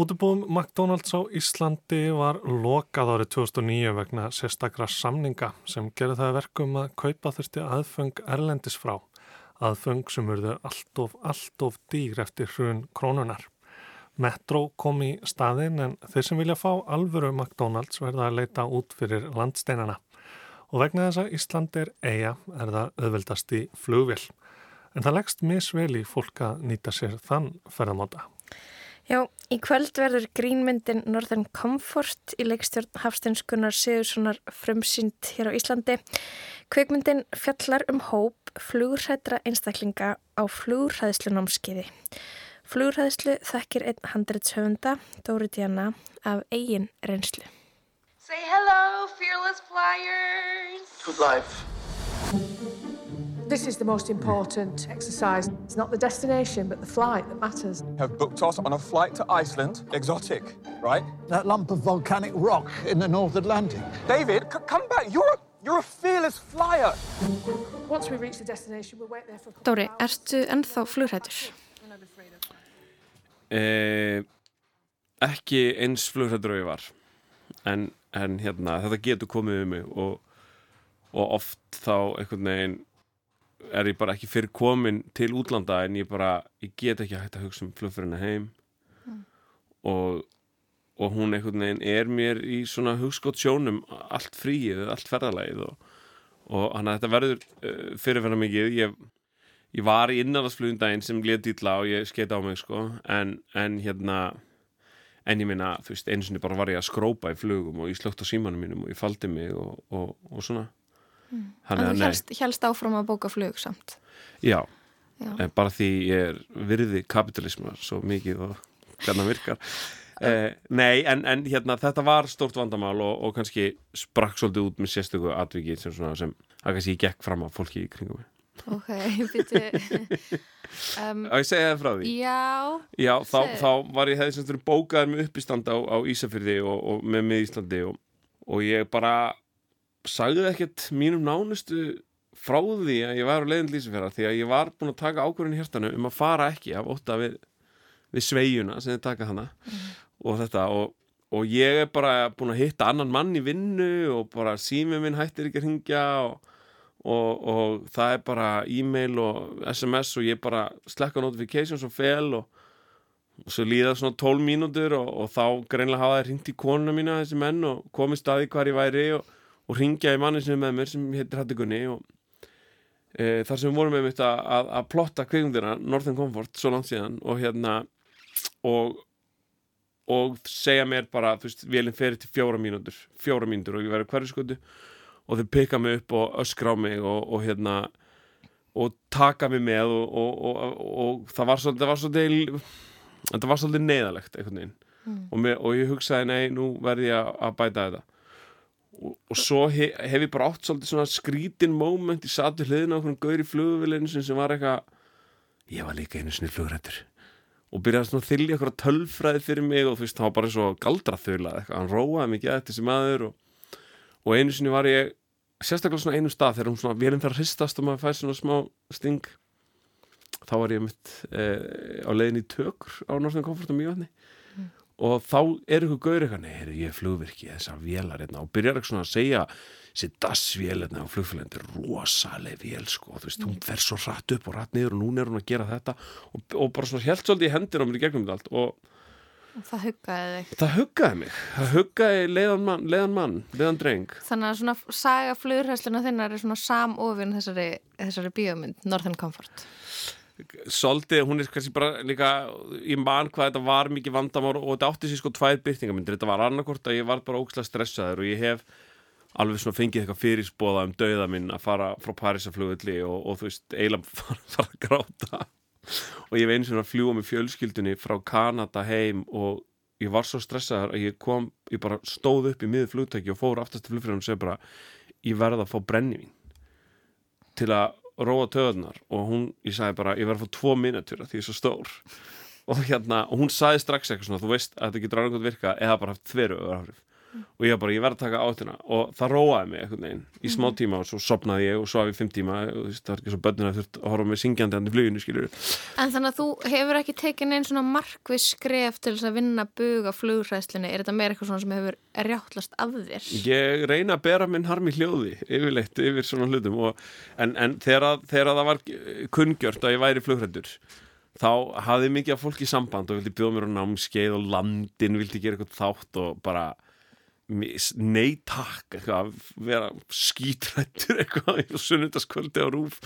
Útubúum McDonalds á Íslandi var lokað árið 2009 vegna sérstakra samninga sem gerði það verkum að kaupa þurfti aðfeng erlendis frá. Aðfeng sem verðu allt of, allt of dýr eftir hrun krónunar. Metro kom í staðinn en þeir sem vilja fá alvöru McDonalds verða að leita út fyrir landsteinana. Og vegna þess að Ísland er eiga er það auðveldast í flugvél. En það leggst misvel í fólk að nýta sér þann ferðamáta. Já, í kvöld verður grínmyndin Northern Comfort í leikstjórn Hafsteinskunnar Sigurssonar frumsýnd hér á Íslandi. Kveikmyndin fjallar um hóp flugrætra einstaklinga á flugræðslunámskiði. Flugræðslu þekkir einn handreitshöfunda, Dóri Diana, af eigin reynslu. Say hello, fearless flyers. Good life. This is the most important exercise. It's not the destination, but the flight that matters. Have booked us on a flight to Iceland. Exotic, right? That lump of volcanic rock in the North Atlantic. David, c- come back. You're a, you're a fearless flyer. Once we reach the destination, we'll wait there for a couple Dóri, ertu ennþá flugrætur? Eh, ekki eins flugrættur og ég var en, en hérna, þetta getur komið um mig og, og oft þá einhvern veginn er ég bara ekki fyrir komin til útlanda en ég bara, ég get ekki hægt að hugsa um flugfyrirna heim. Mm. og, og hún einhvern veginn er mér í svona hugskott sjónum allt fríið, allt ferðalagið og, og hann að þetta verður uh, fyrirferða mikið. Ég, ég var í innanlandsflugum daginn sem leti illa og ég skeita á mig sko. En, en hérna en ég meina, þú veist, einu sinni bara var ég að skrópa í flugum og ég slögt á símanum mínum og ég faldi mig og, og, og svona Mm. Þannig að þú nei. helst, helst áfram að bóka flug samt. Já, Já. En bara því ég er virði kapitalismar svo mikið og hvernig virkar (laughs) eh, Nei, en, en hérna þetta var stórt vandamál og, og kannski sprakk svolítið út með sérstöku atviki sem svona sem að kannski ég gekk fram af fólki í kringum mig Ok, byrju um, (laughs) Á ég segja það frá því? Já. Já, þá, þá var ég hefði sem fyrir bókaður með uppistand á, á Ísafyrði og, og með mig Íslandi og, og ég bara sagði ekkert mínum nánustu frá því að ég var á leiðin til Ísafjörða því að ég var búin að taka ákvörðin í hjartanu um að fara ekki af ótta við, við sveiguna sem þið taka hana og þetta og, og ég er bara búin að hitta annan mann í vinnu og bara símið minn hættir ekki að ringja og, og, og það er bara e-mail og SMS og ég bara slekka notifications og fel og og svo líða svona 12 mínútur og, og þá greinlega hafa það ringt í konuna mína þessi menn og komið staði hvar ég væri og, ringja í manni sem er með mér sem heitir Hattigunni og e, þar sem við vorum með mitt að, að, að plotta kvikmyndina Northern Comfort svo langt síðan og hérna og, segja mér bara, þú veist, vélinn ferir til fjóra mínútur fjóra mínútur og ég verið hverju skotu og þau pikka mig upp og öskra á mig og, og hérna og taka mig með og, og, og, og það var svolítið, það var svolítið neyðalegt einhvern veginn. Mm. og, með, og ég hugsaði nei, nú verði ég að, bæta þetta. Og, og svo he, hef ég bara átt svolítið svona skrítin moment ég sat við hliðina á okkur gaur í flugvillinu sem var eitthvað ég var líka einu sinni flugrættur og byrjaði svona að þylja eitthvað tölfræði fyrir mig og þú veist, það var bara svo galdraþula eitthvað, hann róaði mikið að þessi maður og, og einu sinni var ég sérstaklega svona einum stað þegar hún svona vélum þar að hristast og maður fær svona smá sting. Þá var ég mitt eh, á leiðin í tökur á Northern Comfort og Mjóðni og þá er ykkur gaur eitthvað, nei, heyrðu, ég er flugvirki þessar vélar hérna. Og byrjar eitthvað svona að segja þessi dassvél hérna á flugfélagin er rosaleg vél, sko, þú veist, hún fer svo rætt upp og rætt niður og núna er hún að gera þetta. Og, og bara svona helt svolítið í hendir á mér í gegnum þetta allt. Og Og það huggaði þig. það huggaði mig, það huggaði leiðan mann, leiðan mann, leiðan dreng Þannig að svona saga flugræsluna þinnar er svona samofin þessari, þessari bíómynd, Northern Comfort. svolítið, hún er kannski bara líka ég man hvað þetta var mikið vandamál og þetta átti sér sko tvær byrtingamyndir þetta var annarkort að ég var bara ókslega stressaður og ég hef alveg svona fengið eitthvað fyrirspóða um dauða minn að fara frá Parísaflugulli og, og þú veist, eiginlega (laughs) fara, fara að gráta og ég hef einu svona að fljúa með fjölskyldunni frá Kanada heim og ég var svo stressaður að ég kom ég bara stóð upp í miður flugtæki og fór aftast til flugfyririnn og segi bara ég verð að fá brennivín til að róa töðunar og hún, ég sagði bara, ég verð að fá tvo mínútur af því ég er svo stór. Og hérna, og hún sagði strax eitthvað svona, þú veist að þetta getur annað virka eða bara haft þveru öðrafrif og ég bara, ég verð að taka áttina. Og það róaði mig einhvern veginn í smá tíma og svo sopnaði ég og svo af í fimm tíma. Og það er ekki svo bönnina þurft að horfa með syngjandi hann í fluginu, skilur En þannig að þú hefur ekki tekið neinn svona markvið skref til þess að vinna bug á flugræslunni. Er þetta meira eitthvað svona sem hefur rjáttlast af þér? Ég reyna að bera minn harmi hljóði yfirleitt yfir svona hlutum. Og, en, en þegar, þegar að það var kunngjört að ég væri flugrættur þá hafði mikið af fólki samband og vildi bjóða mér á námskeið og landin vildi gera eitthvað þátt og bara nei takk eitthvað, vera skítrættur (laughs) eitthvað í sunnundaskvöldi á rúf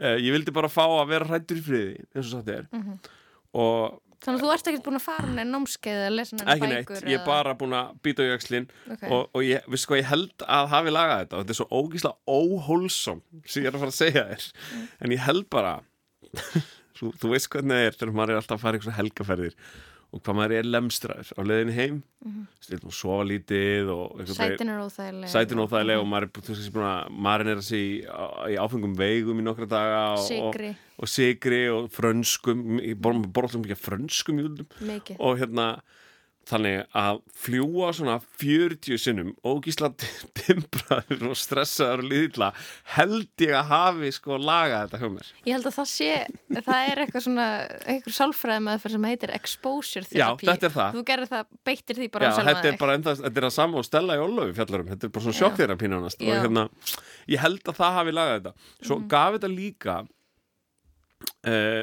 uh, ég vildi bara fá að vera hrættur í friði eins og sagt er Mhm. og Þannig að þú ert ekkert búin að fara neina námskeið eða lesa neina ekki neitt, bækur ég er bara búin að býta í öxlin Ok. og, og ég, veistu hvað, ég held að hafi lagað þetta og þetta er svo ógíslega óhólsom sem ég er að fara að segja þér Mm. en ég held bara (laughs) þú, þú veist hvernig það er þegar maður er alltaf að fara í helgaferðir og hvað maður er lemstraður á leiðinni heim Mhm. stilum að sofa lítið og Sætin er óþægileg. sætin er óþægileg og Mhm. maður er veist, búin að sig í, í áfengum veigum í nokkra daga og, og, og sigri og frönskum borðum af frönskum Mikið. og hérna þannig að fljúa svona 40 sinnum ógísla (laughs) timbraður og stressaður og liðilla held ég að hafi sko lagað þetta hjá mér Ég held að það sé, það er eitthvað svona, eitthvað sálfræði meðferð sem heitir exposure Já, therapy. þetta er það. Þú gerir það, beittir því bara Já, á sjálfa þetta er bara enda, þetta er að sama og Stella í Ólöfi fjallarum, þetta er bara svona Já. sjokk þeirra pínanast og Já. hérna, ég held að það hafi lagað þetta svo Mhm. gaf þetta líka uh,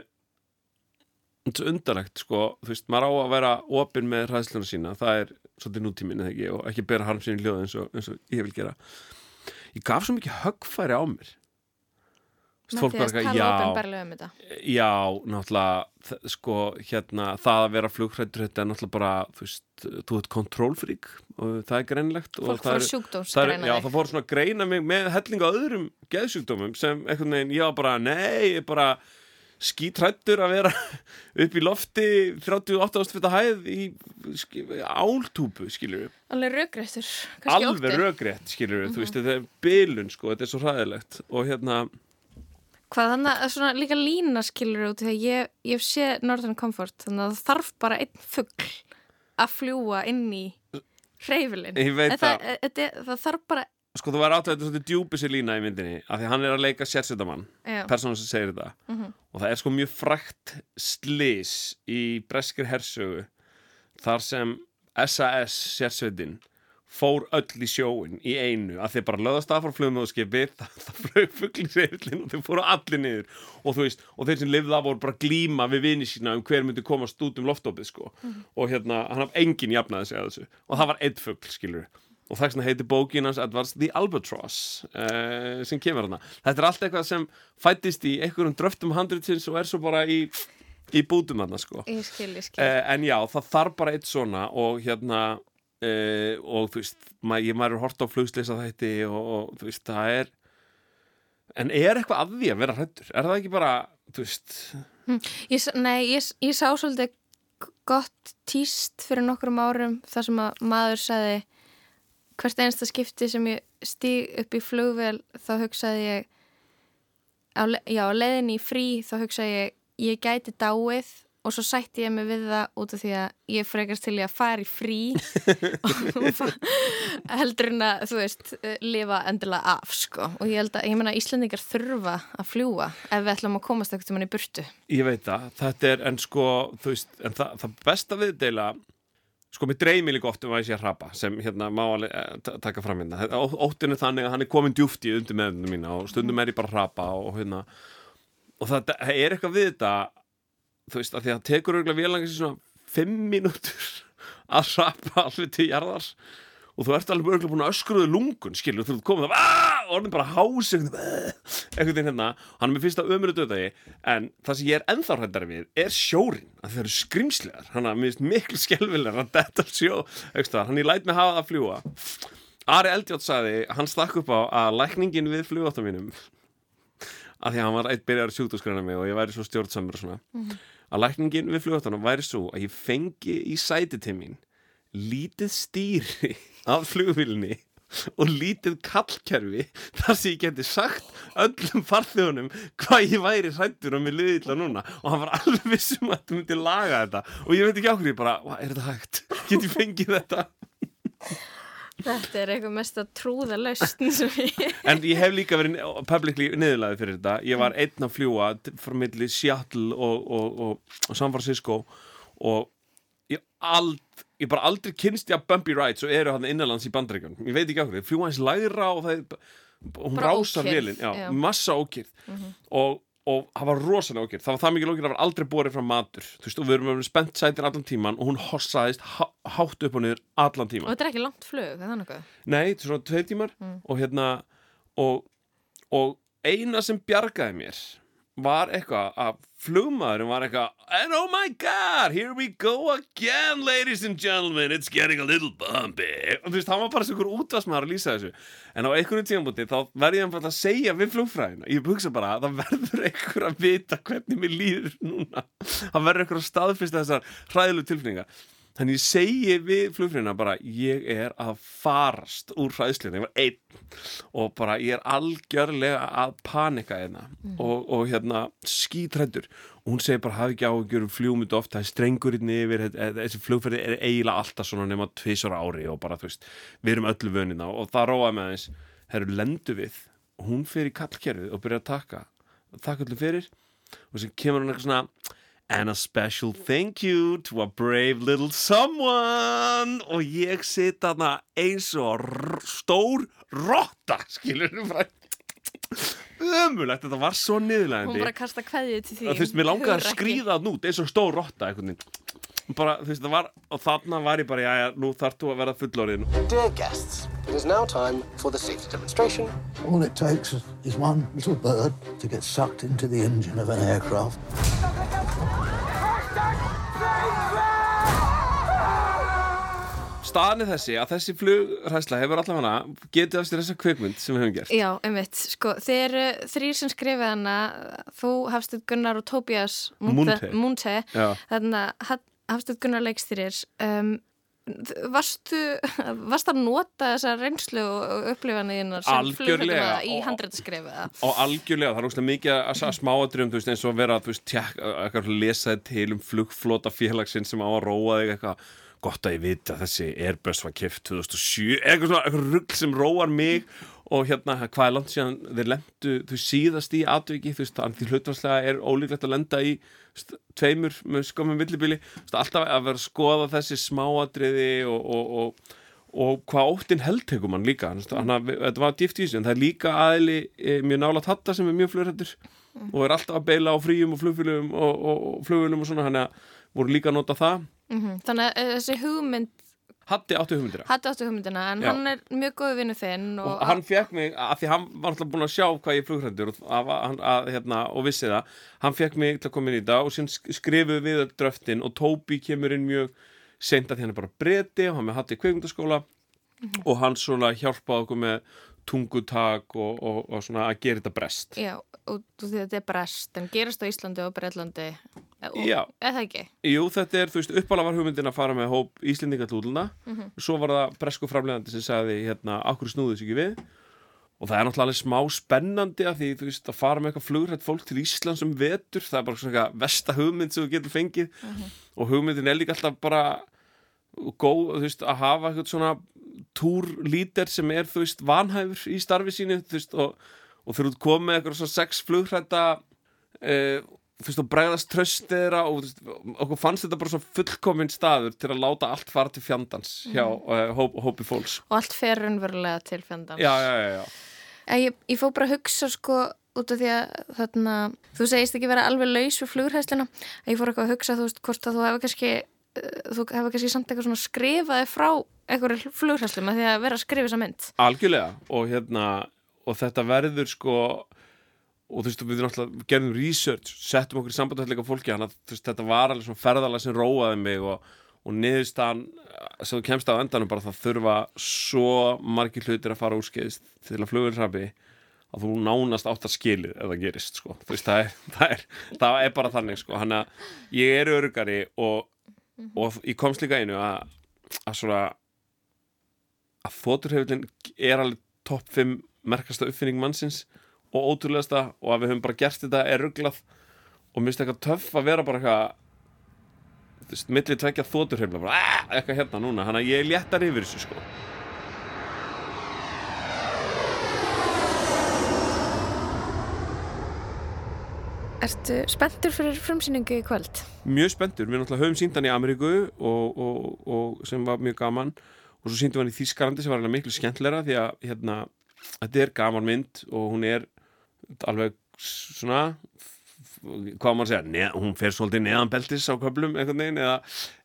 þetta undarlegt sko, þú veist, maður á að vera opinn með hræðsluna sína, það er svolítið nútíminn eða ekki, og ekki bera harm sín í hljóð eins eins og ég vil gera. Ég gaf svo mikið höggfæri á mér. Þú veist, fólk var að eitthvað, já, um já, náttúrulega sko, hérna, það að vera flugrættur þetta er náttúrulega bara, þú veist þú ert kontrólfrík og það er greinlegt Fólk fór sjúkdómsgreina er- Já, þig. það fór svona að greina mig með hellinga öðrum geðsjúkdómum sem ég var bara, nei, bara skítrættur að vera (laughs) upp í lofti 38 ástfita hæð í áltúpu, skilur við Alveg kannski alveg rökrétt, skilur við, þú Mhm. veist, þetta er bilun, sko, þetta er svo hræðilegt og hérna, Hvað þannig að svona líka lína skilur út því að ég, ég sé Northern Comfort þannig að það þarf bara einn fugg að fljúa inn í hreyfilin. Það. Það, það þarf bara, sko, þú var átt að þetta djúpi sér lína í myndinni, af því hann er að leika sérsvitamann, Já. persónu sem segir þetta Mhm. og það er sko mjög frækt slís í breskir hersögu þar sem SAS sérsveitin fór öll í sjóin í einu að þeir bara löðast af frá flugmóðskipi (laughs) það, flög fugl í seglin og þeir fóru allir niður og þú veist, og þeir sem lifði það voru bara glíma við vini sína um hver myndi komast út um loftópið sko Mhm. og hérna, hann haf engin jafnaði sig að þessu og það var einn fugl, skilur og það sem heitir bókin hans Edwards The Albatross uh, sem kemur hana þetta er allt eitthvað sem fættist í einhverjum dröftum handritsins og er svo bara í í bútum hana sko. Ég skil, ég skil. uh, en já, það þarf bara eitt svona og hérna uh, og þú veist, ma ég maður er hort á flugslýsa þætti og, og þú veist, það er en er eitthvað að því að vera hrættur er það ekki bara, þú veist? Hm, Ég, nei, ég, ég sá svolítið gott tíst fyrir nokkrum árum þar sem að maður sagði hvert einsta skipti sem ég stíg upp í flugvél þá hugsaði ég á, já, á leiðinni í frí þá hugsaði ég ég gæti dáið og svo sætti ég mig við það út af því að ég frekast til ég að fara í frí (laughs) og heldur en að, þú veist, lifa endilega af, sko. Og ég held að, ég meina, Íslendingar þurfa að fljúa ef við ætlum að komast ekkert um hann í burtu. Ég veit það, þetta er, en sko, þú veist, en það, það besta við deila, sko, mér dreymi líka oft um að ég sé að hrapa, sem hérna má alveg eh, ta- taka fram hérna. Þetta- ó- Óttinn er þannig að hann er komin djúft í undir meðunum mína og stundum er ég bara að hrapa og hérna, og það, það er eitthvað við þetta, þú veist, að því að það tekur auðvitað vélangar sér svona fimm mínútur að hrapa alveg til jarðar og þú ert alveg örgulega búin að öskruðu lungun skilur, þú komið að "Ah!" Orðin bara hás (laughs) einhvern veginn hérna. Hann er mér fyrst að ömuru döðagi en það sem ég er ennþá hrættari við er sjórin að þeir eru skrimslegar hann er miklu skelvilegar að þetta sjó. Aukstar, hann ég læt mig hafa það að fljúa Ari Eldjátt sagði, hann stakk upp á að lækningin við flugáttum mínum að því að hann var eitt byrjar sjúkdóskræna mig og ég væri svo stjórnsamur og svona Mhm. að lækningin við flugáttunum væri svo að ég fengi í sæti til mín lítið stýri af flugvílinni og lítið kallkerfi þar sem ég geti sagt öllum farþjónum hvað ég væri hrættur og mér liði illa núna og hann var alveg vissum að þetta myndi laga þetta og ég veit ekki ákveð, ég bara, "Vá, er þetta hægt? Get ég fengið þetta? Þetta er eitthvað mest að trúða lausn sem ég... En ég hef líka verið publicly niðurlaðið fyrir þetta. Ég var einn að fljúa frá milli Seattle og, og, og, og San Francisco og ég, ald, ég bara aldrei kynst ég að bumpy rides og eru hann innanlands í bandaríkjum. Ég veit ekki okkur, fljúa hans lægra og það er, hún Bara já, já. massa ókýrð Mhm. og, og það var rosalega okkur það var það mikið okkur að það var aldrei borið frá matur þú veist, og við erum spennt sætin allan tíman og hún hossaðist há, hátt upp og niður allan Og tíman þetta er ekki langt flug, er það nokkuð? Nei, þetta er svona tveir tímar Mm. og hérna og, og eina sem bjargaði mér var eitthvað að flugmaðurinn var eitthvað and oh my god, here we go again ladies and gentlemen, it's getting a little bumpy. Og þú veist, hann var bara svona útvarsmaður að lýsa þessu. En á einhvern tímanbúti þá verði ég að segja við flugfræðina. Ég hugsa bara að það verður einhver að vita hvernig mér líður núna. Það verður einhver að staðfista þessar hræðilu tilfinningar Þannig ég segi við flugfrýna bara ég er að farast úr hræðslunni, ég var einn og bara ég er algjörlega að panika hérna Mhm. og, og hérna skítrættur og hún segir bara hafi ekki áhugjur um fljúmyndu oft, það er strengurinn yfir þetta- þessi flugferði er eiginlega alltaf svona nema tvisar ári og bara þú veist við erum öllu vönina. Og það róaði með þess herru lendu við. Og hún fer í kallkerfið og byrja að taka takk öllu fyrir. Og sem kemur hún eitthvað svona And a special thank you to a brave little someone. Og ég sit þarna eins og stór rotta Skilur þú bara. Ömulegt, þetta var svo niðurlegandi Hún bara kasta kveðið til því Þú veist, mér langaði að skríða þarna út eins og stór rotta veginn bara, þú veist, það var, og þarna var ég bara, já, já, nú þarf þú að vera fullorðin Dear guests, it is now time for the safety demonstration. All it takes is one little bird to get sucked into the engine of an aircraft. Staðan er þessi að þessi flugræsla hefur allavega getið af sér þessa kvikmynd sem við höfum gert Já, einmitt, sko, þeir eru þrýr sem skrifið hana, þú, Hafstedt Gunnar og. Munthe Já. þannig að Hafstedt Gunnar leikstýrir um, varstu (laughs) varstu að nota þessa reynslu og upplifanir sem flugfræðina í handreitskrifiða og algjörlega, það er óslega mikið að, að veist, eins og að vera veist, tjekk, lesaði til um flugflota félagsinn sem á að róa þig eitthvað. Gott að ég viti að þessi Airbus var kipt 2007, eitthvað svona eitthvað rugg sem róar mig og hérna hvað er langt síðan þeir lendu þú síðast í atviki, þú veist, þannig því hlutvarslega er ólíklegt að lenda í veist, tveimur með skömmum villibili alltaf að vera að skoða þessi smáadriði og, og, og og hvað óttinn heldtegum hann líka. Þannig að við- þetta var dýft í þessu en það er líka aðli e, mjög nála tatta sem er mjög flugrættur og er alltaf að beila á fríum og flugfélugum og, og, og svona hann að voru líka að nota það. Mm Þannig að eh, þessi hugmynd Hatti áttu hugmyndir Hatti áttu hugmyndina, en Já. hann er mjög góð vinnu þinn og, og hann fekk mig, að því hann var alltaf búin að sjá hvað ég er flugrættur og, hérna, og vissi það, hann fekk mig til að koma inn í þetta og síðan sk- skrifuðu við dröftin og Tóbi kemur inn mjög seint að því hann er bara breyti og hann með Hatti í kveikmyndaskóla og hann svona hjálpaði okkur með tungutak og, og, og svona að gera þetta brest Já, og þetta er brest en gerist á Íslandi og Breitlandi og, Já. eða ekki? Jú, þetta er, þú veist, uppalega var hugmyndin að fara með hóp Íslendinga til útlunda Mhm. svo var það bresku framlegandi sem sagði hérna, akkur snúðu þessu ekki við? Og það er náttúrulega smá spennandi að því, þú veist, að fara með eitthvað flugrætt fólk til Íslands um vetur, það er bara svona versta hugmynd sem þú getur fengið. Og hugmyndin er líka alltaf bara góð, þú veist, að hafa eitthvað svona túrlítir sem er, þú veist, vanhæfur í starfi sínu, þú veist, og, og þú ert komið eitthvað svona sex flugrætta uh, þú veist, og bregðast tröst þeirra og veist, okkur fannst þetta bara svo fullkominn staður til að láta allt fara til fjandans hjá uh, hóp, hópi fólks. Og allt fer raunverulega til fjandans. Já, já, já, Ég, ég fór bara að hugsa sko út af því að þarna, þú segist ekki vera alveg laus við flughæsluna að ég fór eitthvað að hugsa þú veist hvort að þú hefur kannski þú hefur kannski samt eitthvað svona skrifaði frá einhverju flughæslu með því að vera að skrifa þessa mynd algjörlega og hérna og þetta verður sko og þú veist, við náttúrulega gerðum research settum okkur í sambandhætleika fólki að þú veist, þetta var alveg svona ferðalega sem róaði mig og, og niðurstaðan sem þú kemst á endanum bara það þurfa svo margir hlutir að fara úrskeiðist til að flugulrabi að þú nánast átt að skilið ef það gerist sko. veist, það er, það er, það er bara þannig sko. hann að ég er örugari og, og ég komst líka einu að, að svona að þóturheflin er alveg topp 5 merkasta uppfinning mannsins og ótrúlegasta og að við höfum bara gert þetta er rugglað og minnst eitthvað töff að vera bara eitthvað þú veist, milli tvekja þóturhefla bara "Ah!" eitthvað hérna núna, hann að ég léttar yfir þessu sko Ertu spenntur fyrir frumsýningu í kvöld? mjög spenntur, við náttúrulega höfum sínt hann í Ameríku og, og, og sem var mjög gaman og svo síndum hann í Þískalandi sem var alveg miklu skemmtlera því að hérna, þetta er gaman mynd og hún er alveg svona hvað að segja, neð, hún fer svolítið neðan beltis á köflum einhvern veginn eða,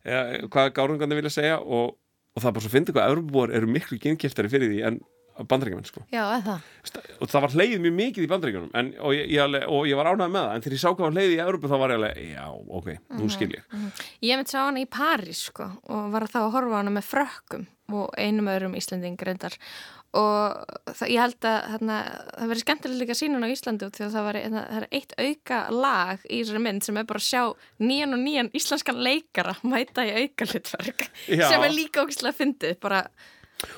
eða hvað gárungandi vilja segja og, og það er bara svo fyndið hvað Evropabúar eru miklu gynnkjöftari fyrir því en bandaríkjumenn sko. Já, eða og það var hleyið mjög mikið í bandaríkjunum og, og ég var ánægð með það en þegar ég sá hvað var hleyið í Európu þá var ég alveg já, ok, nú skil ég. Ég mitt sá hana í París sko og var þá að horfa hana með frökkum og einum öðrum Íslanding reyndar. Og það, ég held að þarna, það verið skemmtilega líka sínun á Íslandi út því að það, var, það, það er eitt auka lag í þessari mynd sem er bara að sjá nýjan og nýjan íslenskan leikara mæta í auka hlutverk sem er líka ógislega fyndið bara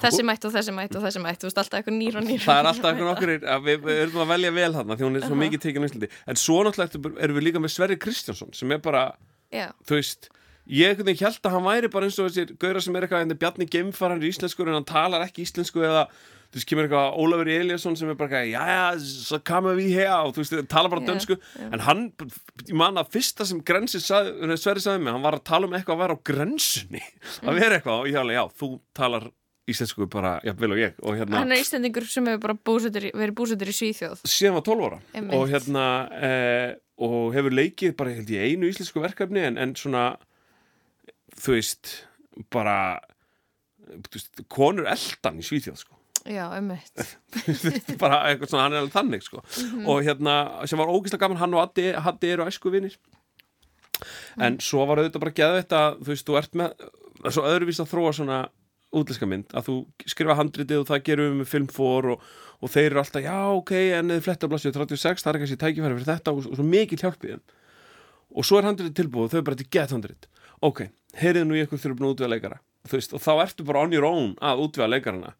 þessi mætt og þessi mætt og þessi mætt þú veist alltaf eitthvað nýr og nýr það er alltaf einhvern okkur að við, erum að velja vel þarna því hún er svo Aha. mikið tekinn á Íslandi en svo náttúrulega erum við líka með Sverri Kristjánsson sem er bara, Já. þú veist ég held að hann væri bara eins og þessir gauðra sem er eitthvað, en Bjarni Geimfar hann er íslenskur en hann talar ekki íslensku eða þú veist, kemur eitthvað Ólafur Eliasson sem er bara eitthvað, já, já, svo kamum við hér og þú veist, tala bara Já, dönsku já. en hann, ég man að fyrsta sem grensi sað, Sverri sagði mig, hann var að tala um eitthvað að vera á grensunni Mm. (laughs) að vera eitthvað og ég alveg, já, þú talar íslensku bara, já, vel og ég og hérna, hann er Íslandingur sem hefur bara búsettur í, verið búsettur í Svíþjóð. Síðan var 12 ára. Einmitt. og hérna eh, og hefur leikið bara held ég einu íslensku verkefni en, en svona þú veist bara þú veist, konur eldan í Svíþjóð sko. Já, (laughs) bara eitthvað svona, hann er alveg þannig sko. Mhm. og hérna, sem var ógeðslega gaman hann og Addi, Haddi eru æsku vinir en svo var auðvitað bara geða þetta þú veist, þú ert með svo öðruvís að þróa svona útlæska mynd að þú skrifa handritið og það gerum við með film for og, og þeir eru alltaf, já ok, en eða fletta blassið 36, það er kannski tækifæri fyrir þetta og, og svo mikið hjálpið og svo er handritið tilbúið og þau er bara til get handrit. Ok, heyrið nú í ykkur þurfum að útvega leikara. Veist, og þá ertu bara on your own að útvega leikarana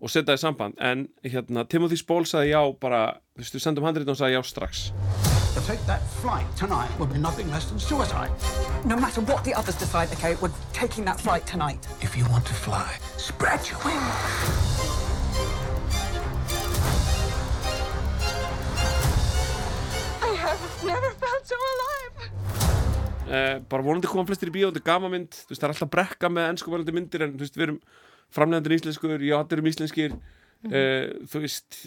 og setja það í samband. En hérna, Timothy Spall sagði já bara, þú veist, við sendum handritið og sagði já strax To take that flight tonight would be nothing less than suicide. No matter what the others decide, okay, we're taking that flight tonight. If you want to fly, spread your wings. I have never felt so alive. eh, bara vonandi koma flestir í bíó, þetta er gamamynd þú veist, það er alltaf brekka með ennskupælandi myndir en þú veist, við erum framlegandinn íslenskur já, þetta erum íslenskir eh, þú veist,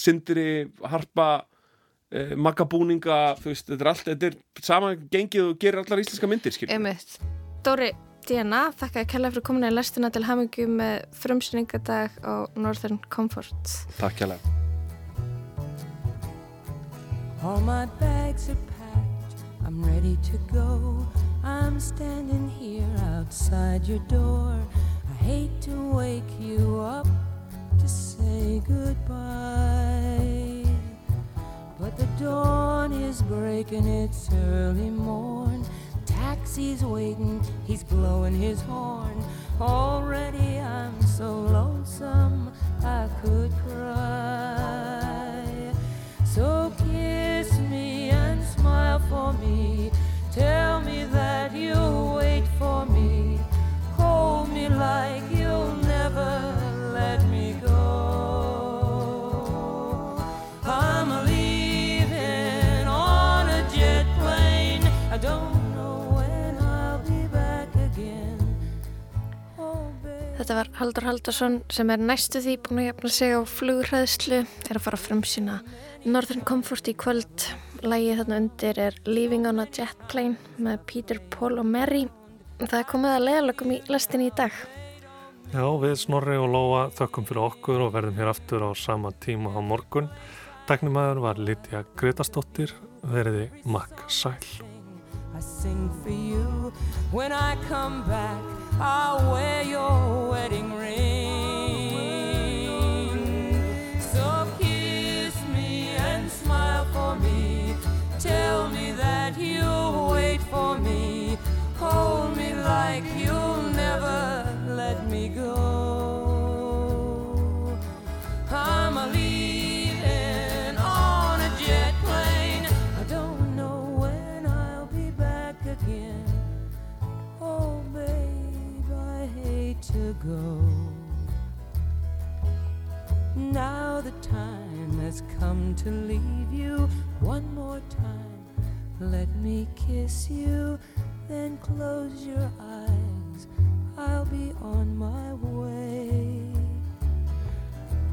Sindri Harpa eh, Maggabúninga, þú veist, þetta er allt þetta er saman gengið og gerir allar íslenska myndir Einmitt. Dóri Diana, þakka að kella fyrir komin í lestina til hamingju með frumsýningadag á Northern Comfort. Takk kjærlega All my bags are packed, I'm ready to go. I'm standing here outside your door. I hate to wake you up to say goodbye. But the dawn is breaking, it's early morn. Taxi's waiting, he's blowing his horn. Already I'm so lonesome, I could cry. So kiss me and smile for me. Tell me that you'll wait for me. Hold me like you'll never Þetta var Haldur Haldursson sem er næstu því búin að jafna sig á flugræðslu er að fara fram sína Northern Comfort í kvöld. Lægið þarna undir er Leaving on a Jet Plane með Peter, Paul og Mary. Það er komið að leiðalögum í lestinni í dag. Já, við Snorri og Lóa þökkum fyrir okkur og verðum hér aftur á sama tíma á morgun. Teknumæður var Lítja Gretastóttir, veriði Makk Sæl. Sing for you. When I come back, I'll wear your wedding ring. Come to leave you one more time. Let me kiss you, then close your eyes. I'll be on my way.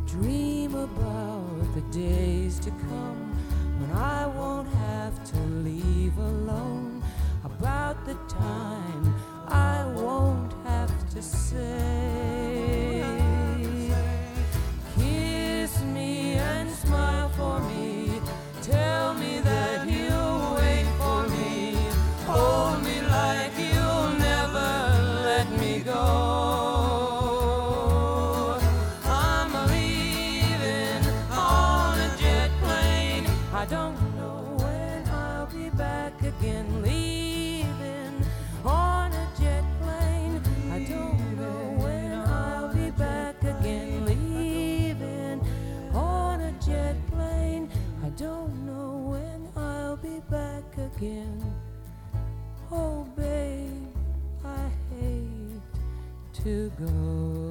Dream about the days to come when I won't have to leave alone. About the time I won't have to say. Go.